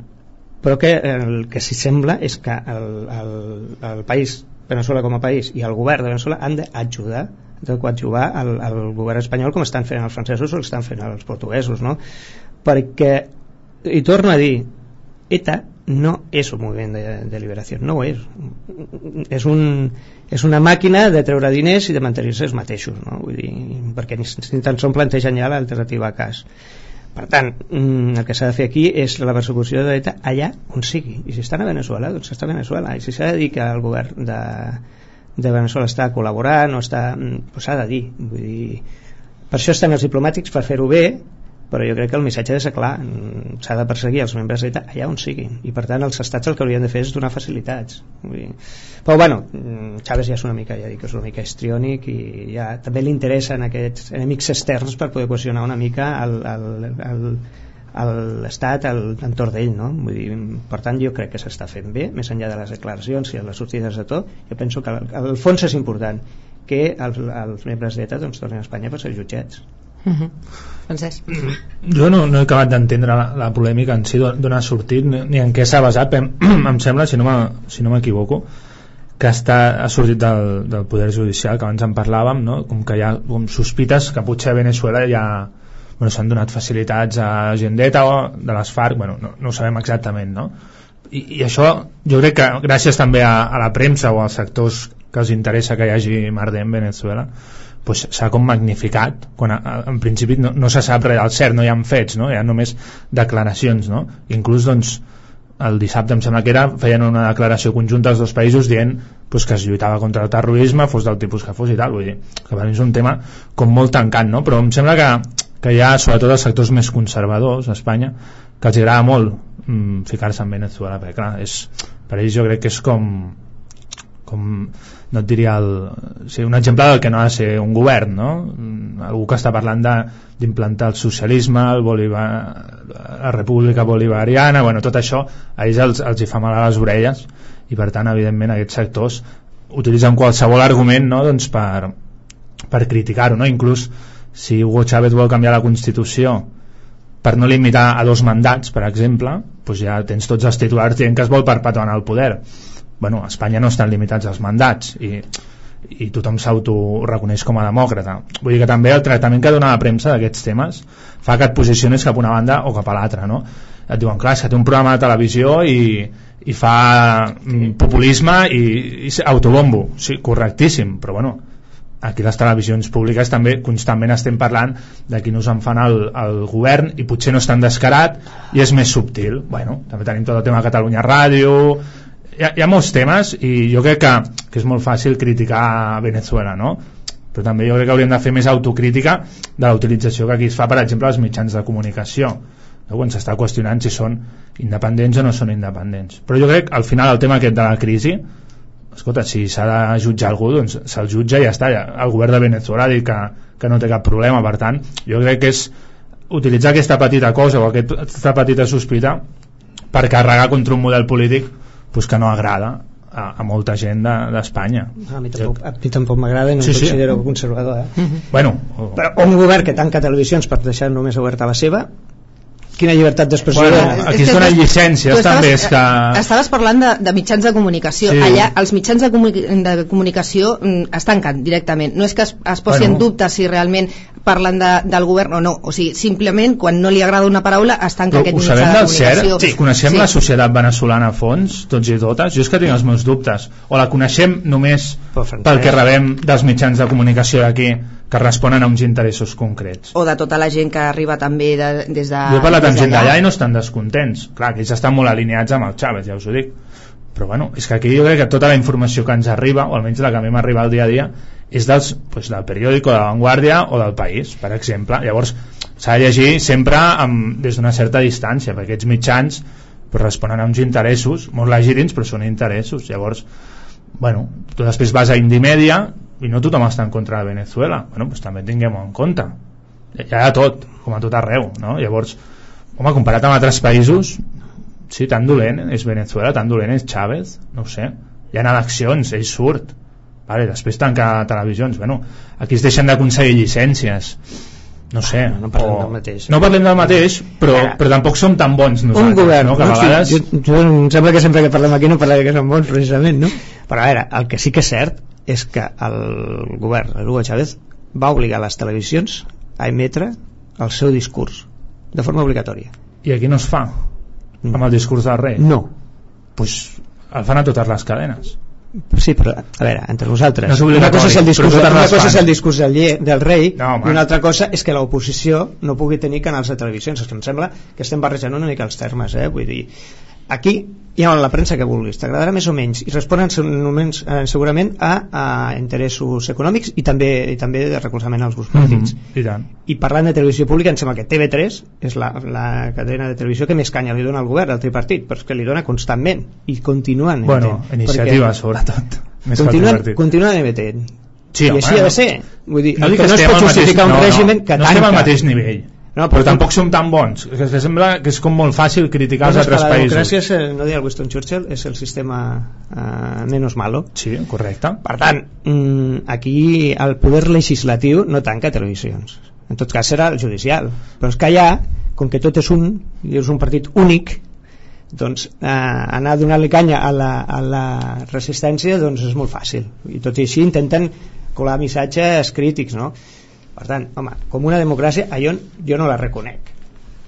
B: però que el que s'hi sembla és que el, el, el país Venezuela com a país i el govern de Venezuela han d'ajudar de coadjuvar al, al govern espanyol com estan fent els francesos o estan fent els portuguesos no? perquè i torno a dir ETA no és un moviment de, de liberació no ho és és, un, és una màquina de treure diners i de mantenir-se els mateixos no? Vull dir, perquè ni, ni tan sols plantegen ja l'alternativa a cas per tant, mm, el que s'ha de fer aquí és la persecució de l'ETA allà on sigui. I si estan a Venezuela, doncs està a Venezuela. I si s'ha de dir que el govern de, de Venezuela està col·laborant o està... Mm, doncs s'ha de dir. Vull dir. Per això estan els diplomàtics, per fer-ho bé, però jo crec que el missatge ha de ser clar s'ha de perseguir els membres d'ETA allà on siguin i per tant els estats el que haurien de fer és donar facilitats Vull dir. però bueno Chávez ja és una mica ja dic, és una mica histriònic i ja també li interessen aquests enemics externs per poder qüestionar una mica el, el, el, l'estat entorn d'ell no? Vull dir, per tant jo crec que s'està fent bé més enllà de les declaracions i les sortides de tot jo penso que el, el fons és important que els, els membres d'ETA doncs, tornin a Espanya per ser jutjats
A: Uh -huh. Francesc?
C: Jo no, no he acabat d'entendre la, la polèmica en si d'on ha sortit ni en què s'ha basat em, <clears throat> em sembla, si no m'equivoco si no que està, ha sortit del, del Poder Judicial que abans en parlàvem no? com que hi ha com sospites que potser a Venezuela ja bueno, s'han donat facilitats a gent d'ETA o de les FARC bueno, no, no ho sabem exactament no? I, i això jo crec que gràcies també a, a la premsa o als sectors que els interessa que hi hagi merda en Venezuela pues, s'ha com magnificat quan a, a, en principi no, no se sap res del cert, no hi ha fets no? hi ha només declaracions no? inclús doncs el dissabte em sembla que era feien una declaració conjunta als dos països dient pues, que es lluitava contra el terrorisme fos del tipus que fos i tal vull dir, que per mi és un tema com molt tancant no? però em sembla que, que hi ha sobretot els sectors més conservadors a Espanya que els agrada molt mm, ficar-se en Venezuela perquè clar, és, per ells jo crec que és com com no et diria el, sí, un exemple del que no ha de ser un govern no? algú que està parlant d'implantar el socialisme el Bolivar, la república bolivariana bueno, tot això a ells els, els hi fa mal a les orelles i per tant evidentment aquests sectors utilitzen qualsevol argument no? doncs per, per criticar-ho no? inclús si Hugo Chávez vol canviar la Constitució per no limitar a dos mandats per exemple doncs ja tens tots els titulars dient que es vol perpetuar el poder bueno, a Espanya no estan limitats els mandats i, i tothom s'autoreconeix com a demòcrata. Vull dir que també el tractament que dona la premsa d'aquests temes fa que et posiciones cap a una banda o cap a l'altra no? et diuen, clar, que té un programa de televisió i, i fa mm, populisme i, i autobombo. Sí, correctíssim, però bueno aquí les televisions públiques també constantment estem parlant de qui nos en fan el, el govern i potser no és tan descarat i és més subtil. Bueno, també tenim tot el tema de Catalunya Ràdio hi ha, hi ha molts temes i jo crec que, que és molt fàcil criticar Venezuela no? però també jo crec que hauríem de fer més autocrítica de la utilització que aquí es fa per exemple als mitjans de comunicació no? quan s'està qüestionant si són independents o no són independents però jo crec al final el tema aquest de la crisi escolta, si s'ha de jutjar algú doncs se'l jutja i ja està el govern de Venezuela ha dit que, que no té cap problema per tant, jo crec que és utilitzar aquesta petita cosa o aquesta petita sospita per carregar contra un model polític pues que no agrada a, a molta gent d'Espanya.
B: De, a mi tampoc, a mi tampoc m'agrada i no sí, em considero sí. conservador. Eh?
C: Uh -huh. bueno,
B: o... Però un govern que tanca televisions per deixar només oberta la seva quina llibertat d'expressió
C: Bueno, aquí
A: És
C: es donen
A: tu-
C: llicències, també, és que-
A: Estaves parlant de, de mitjans de comunicació.
C: Sí.
A: Allà els mitjans de, comuni de comunicació mm, es tanquen directament. No és que es, es posi
C: Bueno.
A: en dubte si realment parlen de, del govern o no. O sigui, simplement, quan no li agrada una paraula, es tanca
C: Però
A: aquest mitjà
C: sabem
A: de
C: del cert?
A: comunicació.
C: Sí. Coneixem la societat veneçolana a fons, tots i totes? Jo és que tinc els meus dubtes. O la coneixem només pel que rebem dels mitjans de comunicació d'aquí que responen a uns interessos concrets.
A: O de tota la gent que arriba també de, des de...
C: Jo he parlat amb gent
A: d'allà.
C: i no estan descontents. Clar, que ells estan molt alineats amb el Chávez, ja us ho dic. Però bueno, és que aquí jo crec que tota la informació que ens arriba, o almenys la que a mi m'arriba al dia a dia, és dels, pues, del periòdico de La Vanguardia o del País, per exemple. Llavors, s'ha de llegir sempre amb, des d'una certa distància, perquè aquests mitjans pues, responen a uns interessos, molt legítims, però són interessos. Llavors, bueno, tu després vas a Indimèdia i no tothom està en contra de Venezuela. Bueno, pues també tinguem-ho en compte. Hi ha tot, com a tot arreu, no? Llavors, home, comparat amb altres països, sí, tan dolent és Venezuela, tan dolent és Chávez, no ho sé. Hi ha eleccions, ell surt. Vale, després tanca televisions. Bueno, aquí es deixen d'aconseguir llicències. No sé.
B: No, no parlem del mateix.
C: No parlem del mateix, però,
B: Ara.
C: però tampoc som tan bons nosaltres.
B: un govern
C: no? Que a
B: no?
C: vegades...
B: Sí, jo, jo, em sembla que sempre que parlem aquí no parlem que són bons precisament no? però a veure, el que sí que és cert és que el govern, l'Hugo Chávez va obligar les televisions a emetre el seu discurs de forma obligatòria
C: I aquí no es fa, amb el discurs del rei.
B: no,
C: pues, el fan a totes les cadenes.
B: sí, però a veure, entre nosaltres
C: No
B: una cosa és el discurs, una cosa és el discurs del, lle, del rei
C: No, home.
B: i una altra cosa és que l'oposició no pugui tenir canals de que em sembla que estem barrejant una mica els termes eh? vull dir, aquí hi ha la premsa que vulguis, t'agradarà més o menys. I responen segurament, eh, segurament a, a interessos econòmics i també, i també de recolzament als grups polítics
C: Mm -hmm. I tant.
B: i parlant de televisió pública em sembla que TV3 és la, la cadena de televisió que més canya li dona al govern, al tripartit però és que li dona constantment i continuen
C: Bueno,
B: emetent,
C: iniciativa,
B: perquè
C: sobretot. Més que
B: continuen, continuen emetent
C: Sí,
B: i
C: home,
B: així ha
C: no.
B: de ser. Vull dir,
C: No
B: no, que no es pot
C: al mateix-
B: justificar un
C: no, no,
B: règim que
C: no
B: tanca
C: estem al mateix nivell
B: No,
C: però
B: però-
C: tampoc som tan bons que sembla que és com molt fàcil criticar els altres
B: la
C: països
B: democràcia, és, no deia el Winston Churchill, és el sistema eh, menos malo.
C: sí, correcte
B: Per tant, mm, aquí el poder legislatiu no tanca televisions. En tot cas serà el judicial. Però és que allà, com que tot és un, i és un partit únic, doncs eh, anar donant-li canya a la, a la resistència doncs és molt fàcil. I tot i així intenten colar missatges crítics, no? Per tant, home, com una democràcia, allò jo no la reconec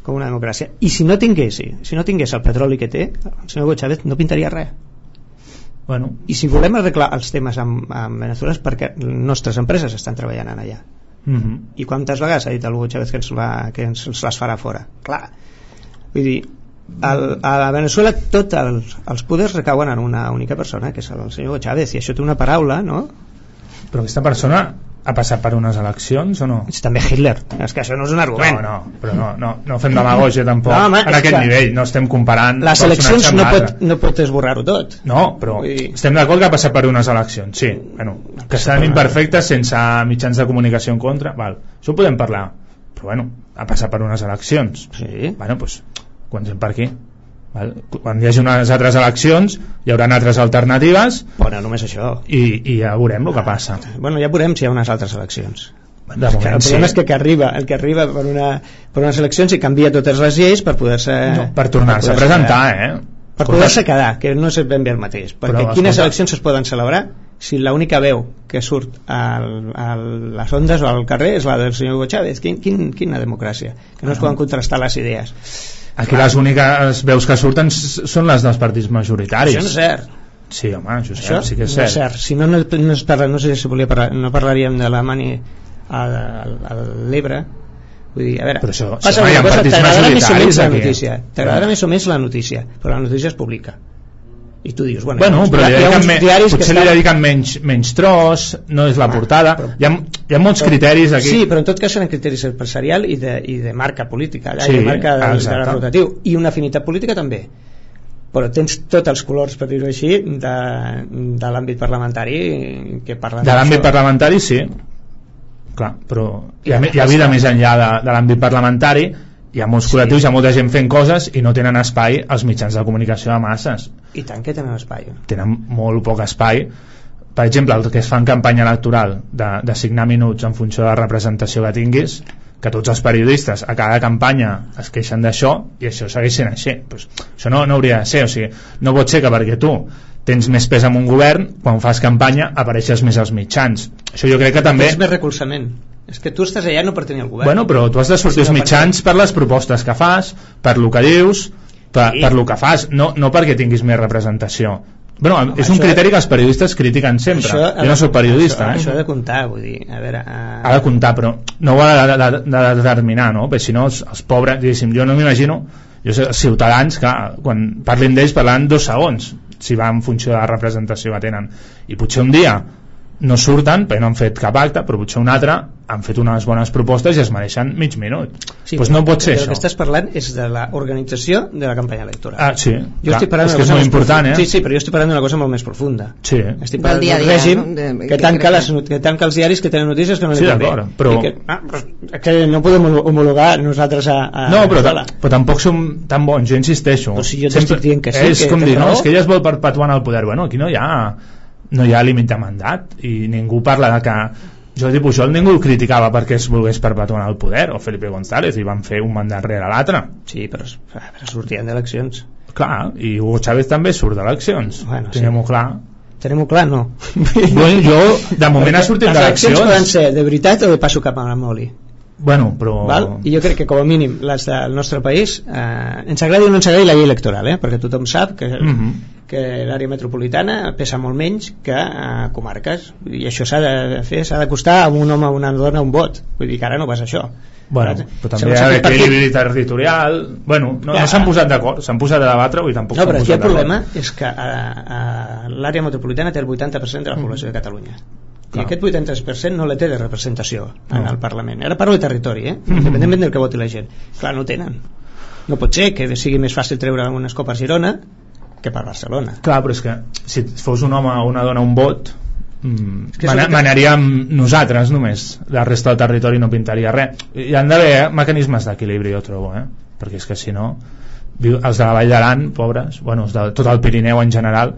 B: com una democràcia. I si no tingués, si no tingués el petroli que té, el senyor Hugo Chávez no pintaria res.
C: bueno,
B: I si volem arreglar els temes amb, amb Venezuela és perquè nostres empreses estan treballant en allà.
C: mm -hmm.
B: I quantes vegades ha dit el Hugo Chávez que ens, va, que ens, ens les farà fora? Clar. Vull dir, el, a la Venezuela tots els, els poders recauen en una única persona, que és el senyor Hugo Chávez, i això té una paraula, no?
C: però aquesta persona ha passat per unes eleccions o no?
B: És també Hitler. És que això no és un argument.
C: No, no, però no, no, no fem demagogia tampoc
B: No, home,
C: en aquest
B: que
C: nivell, no estem comparant
B: Les eleccions no pot, no pot esborrar-ho tot.
C: No, però
B: Vull dir-
C: estem d'acord que ha passat per unes eleccions, sí. Bueno, que seran imperfectes sense mitjans de comunicació en contra, val. Això ho podem parlar. Però bueno, ha passat per unes eleccions.
B: Sí.
C: Bueno, doncs, comencem per aquí. Val? Quan hi hagi unes altres eleccions, hi haurà altres alternatives
B: Bueno, només això.
C: i, i ja veurem el que passa.
B: Bueno, ja veurem si hi ha unes altres eleccions.
C: De
B: Que el
C: moment, sí.
B: problema és que, que arriba, el que arriba per, una, per unes eleccions i canvia totes les lleis per poder-se...
C: No, per tornar-se a
B: poder-se-
C: presentar, eh?
B: Per poder-se quedar, que no és ben bé el mateix. Perquè
C: Però,
B: quines
C: escolta-
B: eleccions es poden celebrar si l'única veu que surt al, a les ondes o al carrer és la del senyor Hugo Chávez? Quin, quin, quina democràcia? Que no es poden contrastar les idees.
C: Aquí les úniques veus que surten són les dels partits majoritaris.
B: Això no és cert.
C: Sí, home, això, és
B: Això
C: cert, sí que és
B: no
C: cert.
B: és cert. Si no, no, no, es parla, no sé si volia parlar, no parlaríem de la mani al, al, a l'Ebre vull dir, a veure,
C: Però això-
B: passa
C: no
B: una cosa, t'agradarà més o menys la notícia t'agradarà
C: No.
B: més o menys la notícia però la notícia es publica i tu dius, bueno,
C: Bueno,
B: hi ha,
C: però li
B: hi ha uns diaris que
C: potser li
B: estan...
C: dediquen menys, menys tros, no és la
B: Ah,
C: portada.
B: però-
C: Hi ha, hi ha molts criteris aquí.
B: Sí, però en tot cas són criteris empresarial i de, i de marca política, allà,
C: Sí,
B: i de marca de, de rotatiu, i una afinitat política també. Però tens tots els colors, per dir-ho així, de, de l'àmbit parlamentari que parlen
C: De l'àmbit parlamentari, sí. Clar, però hi ha, hi ha vida més enllà de, de l'àmbit parlamentari, hi ha molts col·lectius, hi ha molta gent fent coses i no tenen espai als mitjans de comunicació de masses.
B: I tant que tenen espai.
C: Tenen molt poc espai. Per exemple, el que es fa en campanya electoral de, de signar minuts en funció de la representació que tinguis, que tots els periodistes a cada campanya es queixen d'això i això segueix sent així pues, això no, no hauria de ser o sigui, no pot ser que perquè tu tens més pes en un govern quan fas campanya apareixes més als mitjans això jo crec que també
B: és més recolzament és que tu estàs allà no per tenir el govern
C: bueno, però tu has de sortir als mitjans per les propostes que fas per lo que dius per, sí. per lo que fas, no, no perquè tinguis més representació Bueno, Home, és un criteri que els periodistes critiquen sempre. Això, jo no soc periodista.
B: Això,
C: eh?
B: això ha de comptar, vull dir, a veure... Uh...
C: Ha de comptar, però no ho ha de, de, de, de determinar, no? Perquè si no, els, els pobres, diguéssim, jo no m'imagino, jo sé, els ciutadans, que quan parlin d'ells parlaran dos segons, si va en funció de la representació que tenen. I potser un dia no surten perquè no han fet cap acte però potser un altre han fet unes bones propostes i es mereixen mig minut. Sí, pues no pot ser això.
B: el que estàs parlant és de l'organització de la campanya electoral.
C: Ah, sí,
B: jo clar, estic parlant
C: és que és molt important eh?
B: sí, sí, però jo estic parlant d'una cosa molt més profunda.
C: Sí.
B: estic parlant d'un règim no? de, que, tanca les, que tanca els diaris que tenen notícies que no
C: sí,
B: li
C: bé però...
B: que, ah, però, que no podem homologar nosaltres a, a
C: no, però, però tampoc som tan bons, jo insisteixo.
B: Però si jo t'estic dient que sí
C: és
B: que
C: com dir, no, és que ella es vol perpetuar en el poder. Bueno, aquí no hi ha no hi ha límit de mandat i ningú parla de que Jordi Pujol ningú el criticava perquè es volgués perpetuar el poder o Felipe González i van fer un mandat rere l'altre.
B: Sí, però, però sortien d'eleccions.
C: Clar, i Hugo Chávez també surt d'eleccions. Bueno, tenim-ho sí. clar.
B: Tenim-ho clar, no. <laughs>
C: Bueno, jo, de moment ha sortit d'eleccions
B: les eleccions poden ser de veritat o de passo cap a la moli
C: Bueno, però...
B: Val? I jo crec que com a mínim les del nostre país eh, ens agradi o no ens agradi la llei electoral eh? perquè tothom sap que, uh mhm. -huh. que l'àrea metropolitana pesa molt menys que a comarques i això s'ha de fer, s'ha de costar a un home o una dona un vot vull dir que ara no passa això
C: Bueno, però també hi ha equilibri territorial bueno, no, ja. no s'han posat d'acord s'han posat a debatre i tampoc
B: no, però aquí el problema és que l'àrea metropolitana té el 80% de la població de Catalunya Clar. i aquest 83% no la té de representació en no. el Parlament ara parlo de territori, eh? Mm -hmm. independentment del que voti la gent clar, no tenen no pot ser que sigui més fàcil treure un escop a Girona que per Barcelona
C: clar, però és que si fos un home o una dona un vot mm, manaríem nosaltres només la resta del territori no pintaria res hi han d'haver eh, mecanismes d'equilibri jo trobo eh? perquè és que si no els de la Vall d'Aran, pobres bueno, els de tot el Pirineu en general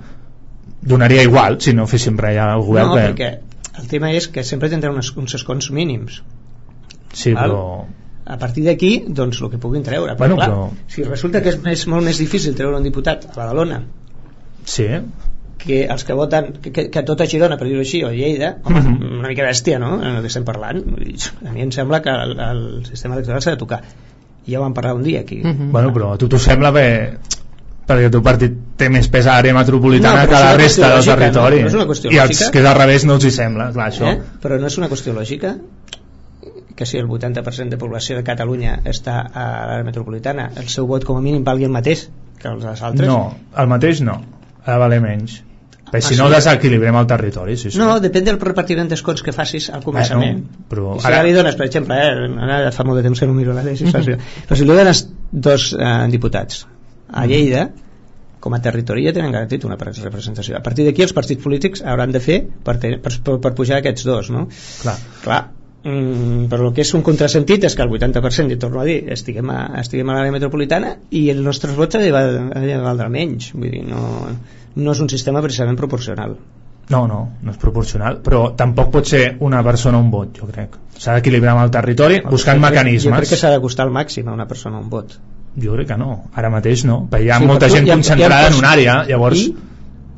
C: donaria igual si no féssim res al govern
B: no, perquè el tema és que sempre tindrà uns, uns escons mínims
C: sí, val? però
B: a partir d'aquí doncs el que puguin treure
C: bueno,
B: però,
C: clar,
B: però... si resulta que és més, molt més difícil treure un diputat a Badalona
C: sí
B: que els que voten que, que, que tot a Girona per dir-ho així o a Lleida home, mm -hmm. una mica bèstia no? en el que estem parlant a mi em sembla que el, el sistema electoral s'ha de tocar ja ho vam parlar un dia aquí mm
C: -hmm. bueno, però a tu t'ho sembla bé perquè el teu partit té més pes a l'àrea metropolitana no, que la resta del territori.
B: no, no
C: i els que és al revés no els hi sembla clar, això. Eh?
B: però no és una qüestió lògica que si el 80% de població de Catalunya està a l'àrea metropolitana el seu vot com a mínim valgui el mateix que els altres?
C: No, el mateix no. Ha de valer menys perquè si ah, no desequilibrem el territori sí, sí.
B: no, depèn del repartiment d'escons que facis al començament.
C: eh, no, però
B: si ara... li dones, per exemple eh, ara fa molt de temps que no miro la legislació però si li dones dos eh, diputats a Lleida com a territori ja tenen garantit una representació. A partir d'aquí els partits polítics hauran de fer per, per, per, per pujar aquests dos no?
C: clar,
B: clar. Mm, però el que és un contrasentit és que el 80% i torno a dir, estiguem a, estiguem a l'àrea metropolitana i els nostres vots ha de, ha de valdre menys. Vull dir, no, no és un sistema precisament proporcional.
C: No, no, no és proporcional però tampoc pot ser una persona un vot jo crec. S'ha d'equilibrar amb el territori buscant mecanismes
B: jo crec que s'ha de costar al màxim a una persona un vot
C: jo crec que no, ara mateix no perquè hi ha sí, molta gent concentrada en una àrea llavors, I?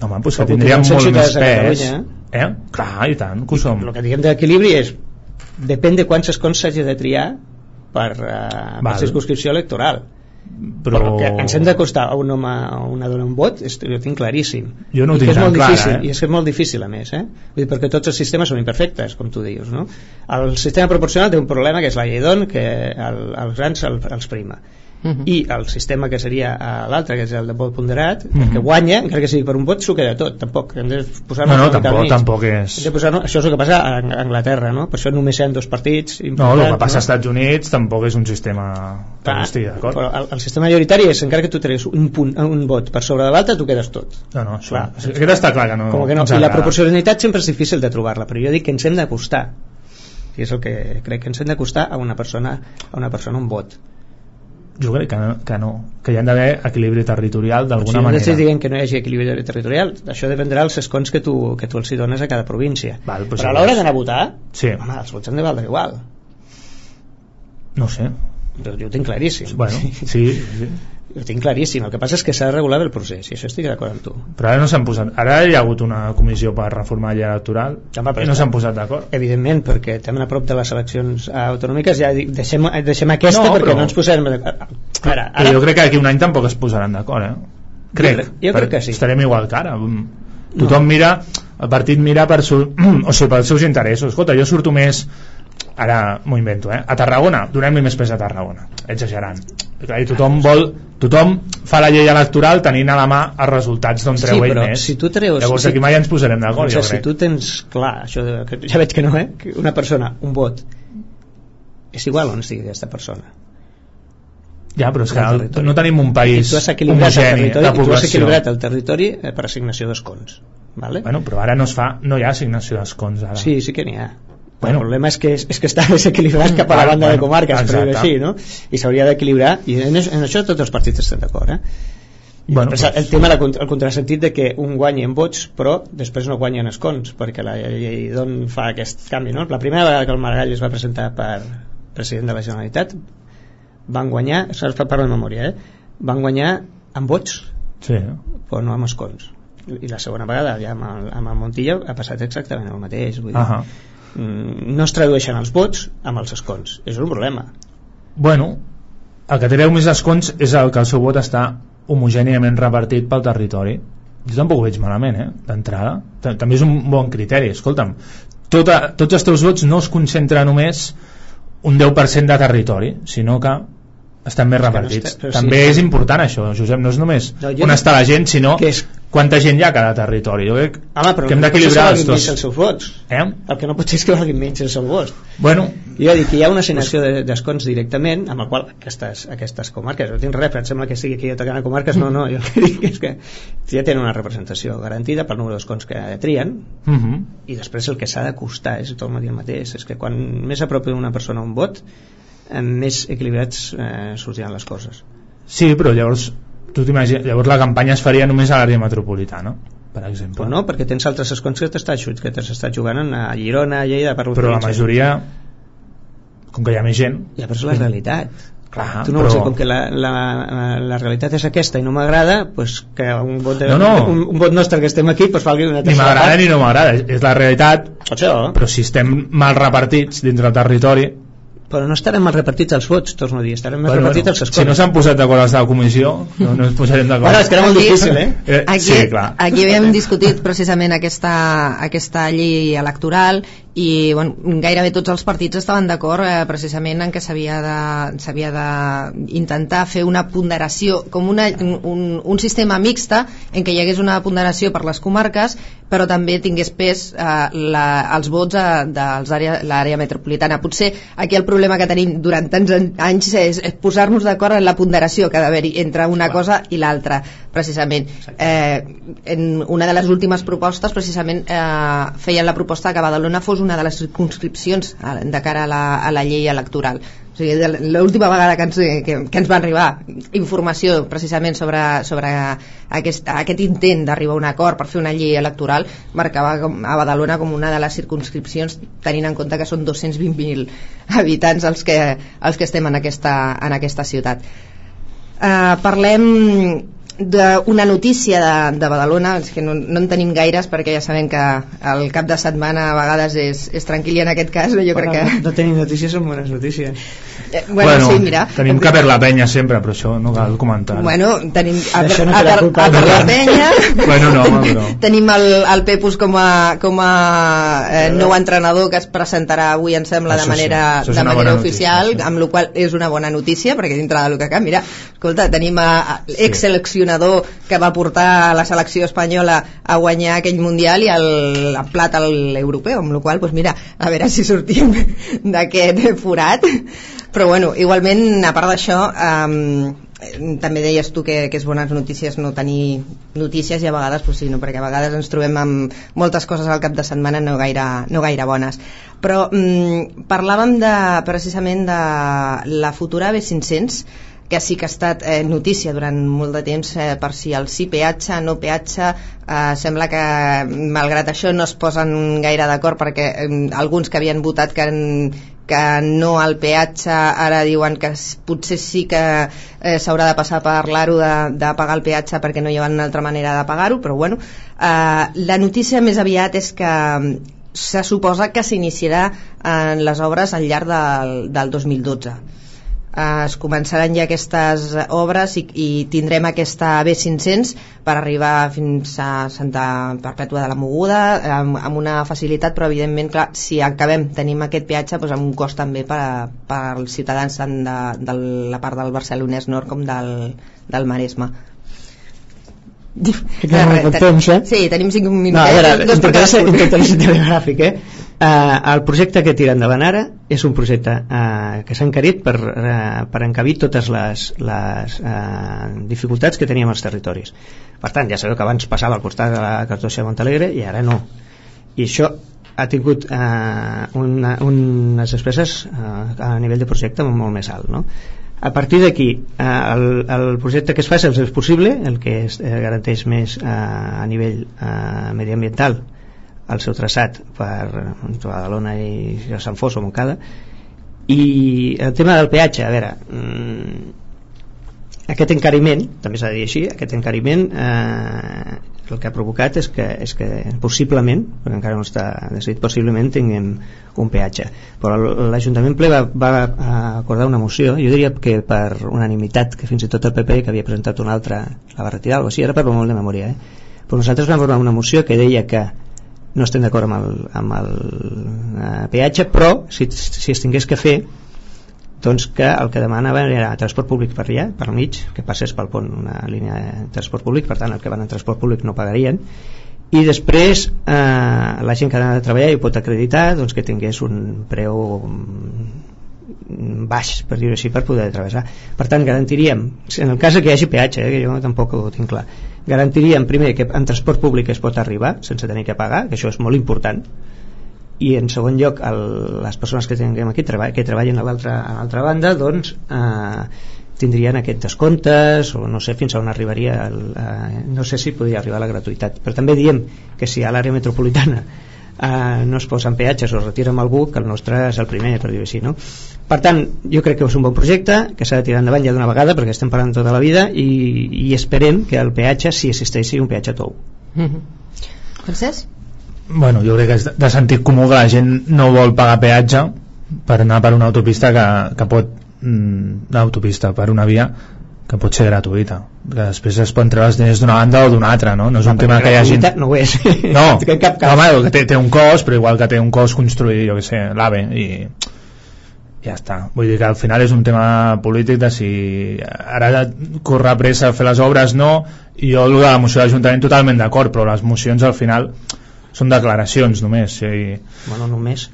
C: no, home, pues que tindríem molt més pes eh? eh? clar, i tant, que ho som
B: el que diguem d'equilibri és depèn de quants escons s'hagi de triar per, uh, per circunscripció electoral però... però que ens hem d'acostar a un home o una dona un vot és, jo tinc claríssim
C: jo no ho
B: I
C: tinc
B: tan
C: clar
B: difícil,
C: eh?
B: i és que és molt difícil a més eh? Vull dir, perquè tots els sistemes són imperfectes com tu dius no? el sistema proporcional té un problema que és la llei d'on que el, els grans el, els prima uh. -huh. i el sistema que seria l'altre que és el de vot ponderat uh -huh. que guanya, encara que sigui per un vot s'ho queda tot tampoc, hem de posar
C: no, no, tampoc, tampoc és
B: hem de posar això és el que passa a Anglaterra no? per això només hi ha dos partits
C: no, el que passa no? als Estats Units tampoc és un sistema estigui d'acord
B: però el, el, sistema majoritari és encara que tu treguis un, punt, un vot per sobre de l'altre tu quedes tot
C: no, no, això, clar, aquest està clar que no,
B: com que no. i la proporcionalitat sempre és difícil de trobar-la però jo dic que ens hem d'acostar i és el que crec que ens hem d'acostar a una persona a una persona un vot
C: jo crec que no, que, no, que hi ha d'haver equilibri territorial d'alguna si manera.
B: Si dient que no hi hagi equilibri territorial, això dependrà dels escons que tu, que tu els hi dones a cada província.
C: Val,
B: pues Però a l'hora d'anar a votar,
C: sí.
B: home, els vots han de valdre igual.
C: No sé.
B: Jo, jo ho tinc claríssim.
C: Bueno, <laughs> sí, sí.
B: Ho tinc claríssim. El que passa és que s'ha de regular el procés, i això estic d'acord amb tu.
C: Però ara no s'han posat... Ara hi ha hagut una comissió per reformar la llei electoral
B: Home, però
C: i no s'han posat d'acord.
B: Evidentment, perquè estem a prop de les eleccions autonòmiques, ja dic, deixem, deixem aquesta
C: No,
B: perquè
C: però-
B: no ens posarem... d'acord. Ara,
C: Però
B: ara,
C: jo crec que d'aquí un any tampoc es posaran d'acord, eh? Crec.
B: crec- jo crec que sí.
C: Estarem igual que ara. Mm. Tothom mira, el partit mira per su, <clears throat> o sigui, pels seus interessos. Escolta, jo surto més ara m'ho invento, eh? A Tarragona, donem-li més pes a Tarragona, exagerant. Clar, I tothom vol, tothom fa la llei electoral tenint a la mà els resultats d'on
B: Sí,
C: treu ell
B: però
C: més.
B: si tu treus-
C: Llavors
B: si-
C: aquí mai ens posarem d'acord,
B: o
C: jo
B: sigui, si tu tens clar, això de, que ja veig que no, eh? que una persona, un vot, és igual on estigui aquesta persona.
C: Ja, però és que el, no tenim un
B: I
C: país
B: tu has equilibrat el territori, i tu has equilibrat el territori eh, per assignació d'escons. Vale?
C: Bueno, però ara no es fa, no hi ha assignació d'escons ara.
B: Sí, sí que n'hi ha.
C: Bueno.
B: el problema és que, és, és que està <laughs> desequilibrat cap a la
C: Bueno,
B: banda de
C: bueno,
B: comarques, per dir-ho
C: exacte.
B: així, no? I s'hauria d'equilibrar, i en, en això tots els partits estan d'acord, eh?
C: Bueno,
B: Però el tema, contra- el contrasentit de que un guanyi en vots, però després no guanya en escons, perquè la llei d'on fa aquest canvi, no? La primera vegada que el Maragall es va presentar per president de la Generalitat, van guanyar, es fa parlar de memòria, eh? Van guanyar amb vots,
C: Sí,
B: però no amb escons. I la segona vegada, ja amb el, amb el Montilla, ha passat exactament el mateix. Vull dir,
C: Ahà.
B: mm, no es tradueixen els vots amb els escons. És un problema.
C: Bueno, el que treu més escons és el que el seu vot està homogèniament repartit pel territori. Jo tampoc ho veig malament, eh, d'entrada. Ta- També és un bon criteri. Escolta'm, tota, tots els teus vots no es concentren només un 10% de territori, sinó que estan més
B: que no
C: repartits.
B: està-
C: També
B: sí.
C: és important això, Josep, no és només
B: No,
C: on
B: no-
C: està la gent, sinó
B: Que és-
C: quanta gent hi ha a cada territori. Jo crec
B: Home, però
C: que hem
B: no
C: d'equilibrar els dos.
B: els seus vots.
C: Eh?
B: El que no pot ser és que valguin menys el seu vot.
C: Bueno,
B: Jo dic que hi ha una assignació de- d'escons directament amb el qual aquestes, aquestes comarques, no tinc res, em sembla que sigui aquí a tocar comarques, no, no, jo el que <laughs> dic és que ja tenen una representació garantida pel número d'escons que trien
C: uh -huh.
B: i després el que s'ha de costar és tot el mateix, és que quan més a prop d'una persona un vot eh, més equilibrats eh, sortiran les coses
C: Sí, però llavors tu t'imagines, llavors la campanya es faria només a l'àrea metropolitana, per exemple.
B: però no, perquè tens altres escons que t'estàs que estat jugant a Girona, a Lleida per
C: però la majoria, com que hi ha més gent,
B: ja, però és la realitat
C: clar,
B: tu no
C: però...
B: vols dir, com que la, la, la realitat és aquesta i no m'agrada pues que un vot, de,
C: No, no.
B: Un, un vot nostre que estem aquí pues valgui una
C: ni
B: tercera
C: m'agrada
B: part.
C: ni no m'agrada, és la realitat,
B: Pot ser, oh.
C: però si estem mal repartits dintre del territori,
B: però no estarem mal repartits els vots torno a dir, estarem mal
C: bueno,
B: repartits
C: bueno,
B: els escons
C: si no s'han posat d'acord els de la comissió, no, no ens posarem d'acord.
B: bueno, és que era molt difícil eh?
C: Eh,
A: Aquí,
C: sí, clar.
A: aquí havíem discutit precisament aquesta, aquesta llei electoral i bueno, gairebé tots els partits estaven d'acord eh, precisament en que s'havia de, s'havia de intentar fer una ponderació com una, un, un sistema mixta en què hi hagués una ponderació per les comarques però també tingués pes eh, la, els vots eh, de l'àrea metropolitana. Potser aquí el problema que tenim durant tants an- anys és, és posar-nos d'acord en la ponderació que ha d'haver-hi entre una cosa i l'altra precisament eh, en una de les últimes propostes precisament eh, feien la proposta que Badalona fos una de les circunscripcions eh, de cara a la, a la llei electoral. O sigui, l'última vegada que ens, que, que ens va arribar informació precisament sobre, sobre aquest, aquest intent d'arribar a un acord per fer una llei electoral marcava com, a Badalona com una de les circunscripcions tenint en compte que són 220.000 habitants els que, els que estem en aquesta, en aquesta ciutat. Uh, parlem d'una notícia de, de Badalona és que no, no en tenim gaires perquè ja sabem que el cap de setmana a vegades és, és tranquil i en aquest cas jo crec que
B: no, no tenim notícies són bones notícies.
A: Eh, bueno, sí, mira.
C: tenim que per la penya sempre, però això no cal comentar.
A: Bueno, tenim a,
B: D'això no
A: a, a, per la penya. <laughs>
C: Bueno, no, home, però...
A: tenim el, el Pepus com a, com a eh, nou entrenador que es presentarà avui em sembla
C: Això
A: de
C: sí,
A: manera,
C: això és
A: de manera oficial
C: notícia, sí.
A: amb la qual és una bona notícia perquè dintre del que cal, mira escolta, tenim a, a l'ex-seleccionador que va portar la selecció espanyola a guanyar aquell mundial i el, el plat a l'europeu amb la qual pues mira, a veure si sortim <laughs> d'aquest forat. Però bueno, igualment a part d'això um, també deies tu que, que és bones notícies no tenir notícies i a vegades pues sí, no, perquè a vegades ens trobem amb moltes coses al cap de setmana no gaire, no gaire bones. Però mm, parlàvem de, precisament de la futura B500 que sí que ha estat eh, notícia durant molt de temps eh, per si el sí peatge, no peatge eh, sembla que malgrat això no es posen gaire d'acord perquè eh, alguns que havien votat que, que no al peatge, ara diuen que potser sí que eh, s'haurà de passar per l'aro de, de pagar el peatge perquè no hi ha una altra manera de pagar-ho, però bueno, eh, la notícia més aviat és que se suposa que s'iniciarà en les obres al llarg del, del 2012 eh, es començaran ja aquestes obres i, i tindrem aquesta B500 per arribar fins a Santa Perpètua de la Moguda amb, amb una facilitat però evidentment clar, si acabem tenim aquest peatge doncs amb un cost també per, per als ciutadans tant de, de la part del Barcelonès Nord com del, del Maresme
B: que no temps, eh?
A: Sí, tenim 5 minuts.
B: No, a veure, intentaré ser telegràfic, eh? Uh, el projecte que tira endavant ara és un projecte uh, que s'ha encarit per, uh, per encabir totes les, les uh, dificultats que teníem als territoris. Per tant, ja sabeu que abans passava al costat de la cartoixa de Montalegre i ara no. I això ha tingut uh, una, unes despeses uh, a nivell de projecte molt més alt. No? A partir d'aquí, uh, el, el projecte que es fa és el possible, el que es, uh, garanteix més uh, a nivell uh, mediambiental el seu traçat per Badalona i Sant Fos o Montcada i el tema del peatge a veure mmm, aquest encariment també s'ha de dir així aquest encariment eh, el que ha provocat és que, és que possiblement, perquè encara no està decidit, possiblement tinguem un peatge. Però l'Ajuntament ple va, va acordar una moció, jo diria que per unanimitat, que fins i tot el PP, que havia presentat una altra, la va retirar, o sigui, era per molt de memòria, eh? però nosaltres vam formar una moció que deia que no estem d'acord amb el, amb el eh, peatge però si, si es tingués que fer doncs que el que demanava era transport públic per allà, per mig, que passés pel pont una línia de transport públic, per tant el que van en transport públic no pagarien i després eh, la gent que ha de treballar i ho pot acreditar doncs, que tingués un preu baix, per dir-ho així, per poder travessar. Per tant, garantiríem, en el cas que hi hagi peatge, eh, que jo tampoc ho tinc clar, garantiríem primer que en transport públic es pot arribar sense tenir que pagar, que això és molt important, i en segon lloc el, les persones que tinguem aquí treball, que treballen a l'altra banda doncs eh, tindrien aquest descomptes o no sé fins on arribaria el, eh, no sé si podria arribar a la gratuïtat. Però també diem que si a l'àrea metropolitana eh, no es posen peatges o es retira amb algú que el nostre és el primer per dir-ho així no? per tant jo crec que és un bon projecte que s'ha de tirar endavant ja d'una vegada perquè estem parlant tota la vida i, i esperem que el peatge si existeix sigui un peatge tou mm
A: -hmm. Francesc?
C: Bueno, jo crec que és de sentit comú que la gent no vol pagar peatge per anar per una autopista que, que pot mm, l'autopista per una via que pot ser gratuïta que després es poden treure els diners d'una banda o d'una altra no? no és un tema que hi hagi
B: no ho és
C: no, <laughs> cap cas. home, que té, té un cost però igual que té un cost construir jo que sé, l'AVE i ja està, vull dir que al final és un tema polític de si ara corre pressa a fer les obres no i jo el de la moció de l'Ajuntament totalment d'acord però les mocions al final són declaracions només sí.
B: bueno, només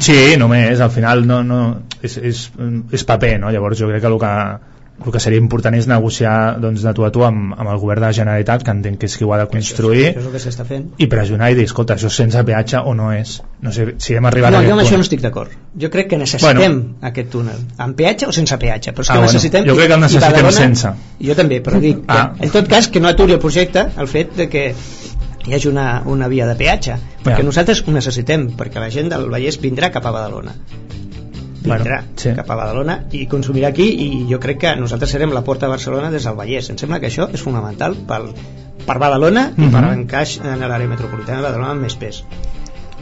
C: sí, només, al final no, no, és, és, és paper no? llavors jo crec que el que el que seria important és negociar doncs, de tu a tu amb, amb el govern de la Generalitat que entenc que és qui ho ha de construir
B: això, això és el que fent.
C: i pressionar i dir, escolta, això sense peatge o no és? No sé si hem arribat
B: no,
C: a
B: jo amb això no estic d'acord. Jo crec que necessitem bueno, aquest túnel. Amb peatge o sense peatge? Però és que
C: ah,
B: necessitem
C: bueno, jo crec que el necessitem Badalona, sense.
B: Jo també, però dic ah. en tot cas que no aturi el projecte el fet de que hi hagi una, una via de peatge perquè ja. nosaltres ho necessitem perquè la gent del Vallès vindrà cap a Badalona vindrà bueno, sí. cap a Badalona i consumirà aquí i jo crec que nosaltres serem la porta de Barcelona des del Vallès em sembla que això és fonamental pel, per Badalona uh -huh. i per mhm. encaix en l'àrea metropolitana de Badalona amb més pes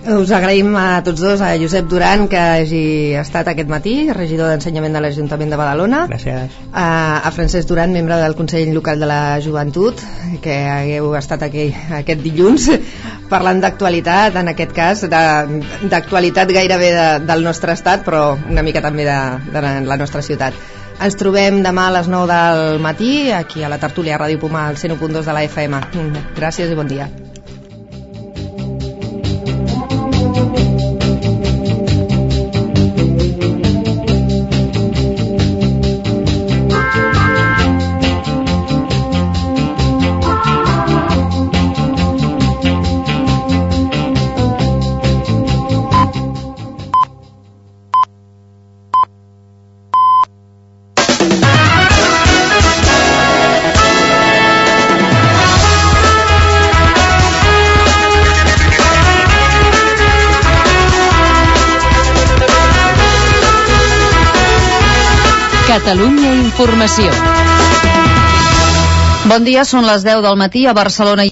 A: us agraïm a tots dos, a Josep Duran que hagi estat aquest matí, regidor d'Ensenyament de l'Ajuntament de Badalona.
B: Gràcies.
A: a, a Francesc Duran, membre del Consell Local de la Joventut que hagueu estat aquí aquest dilluns parlant d'actualitat, en aquest cas d'actualitat gairebé de, del nostre estat però una mica també de, de la nostra ciutat. Ens trobem demà a les 9 del matí aquí a la tertúlia Ràdio Puma al 101.2 de la FM gràcies i bon dia Thank you.
D: Catalunya Informació.
E: Bon dia, són les 10 del matí a Barcelona.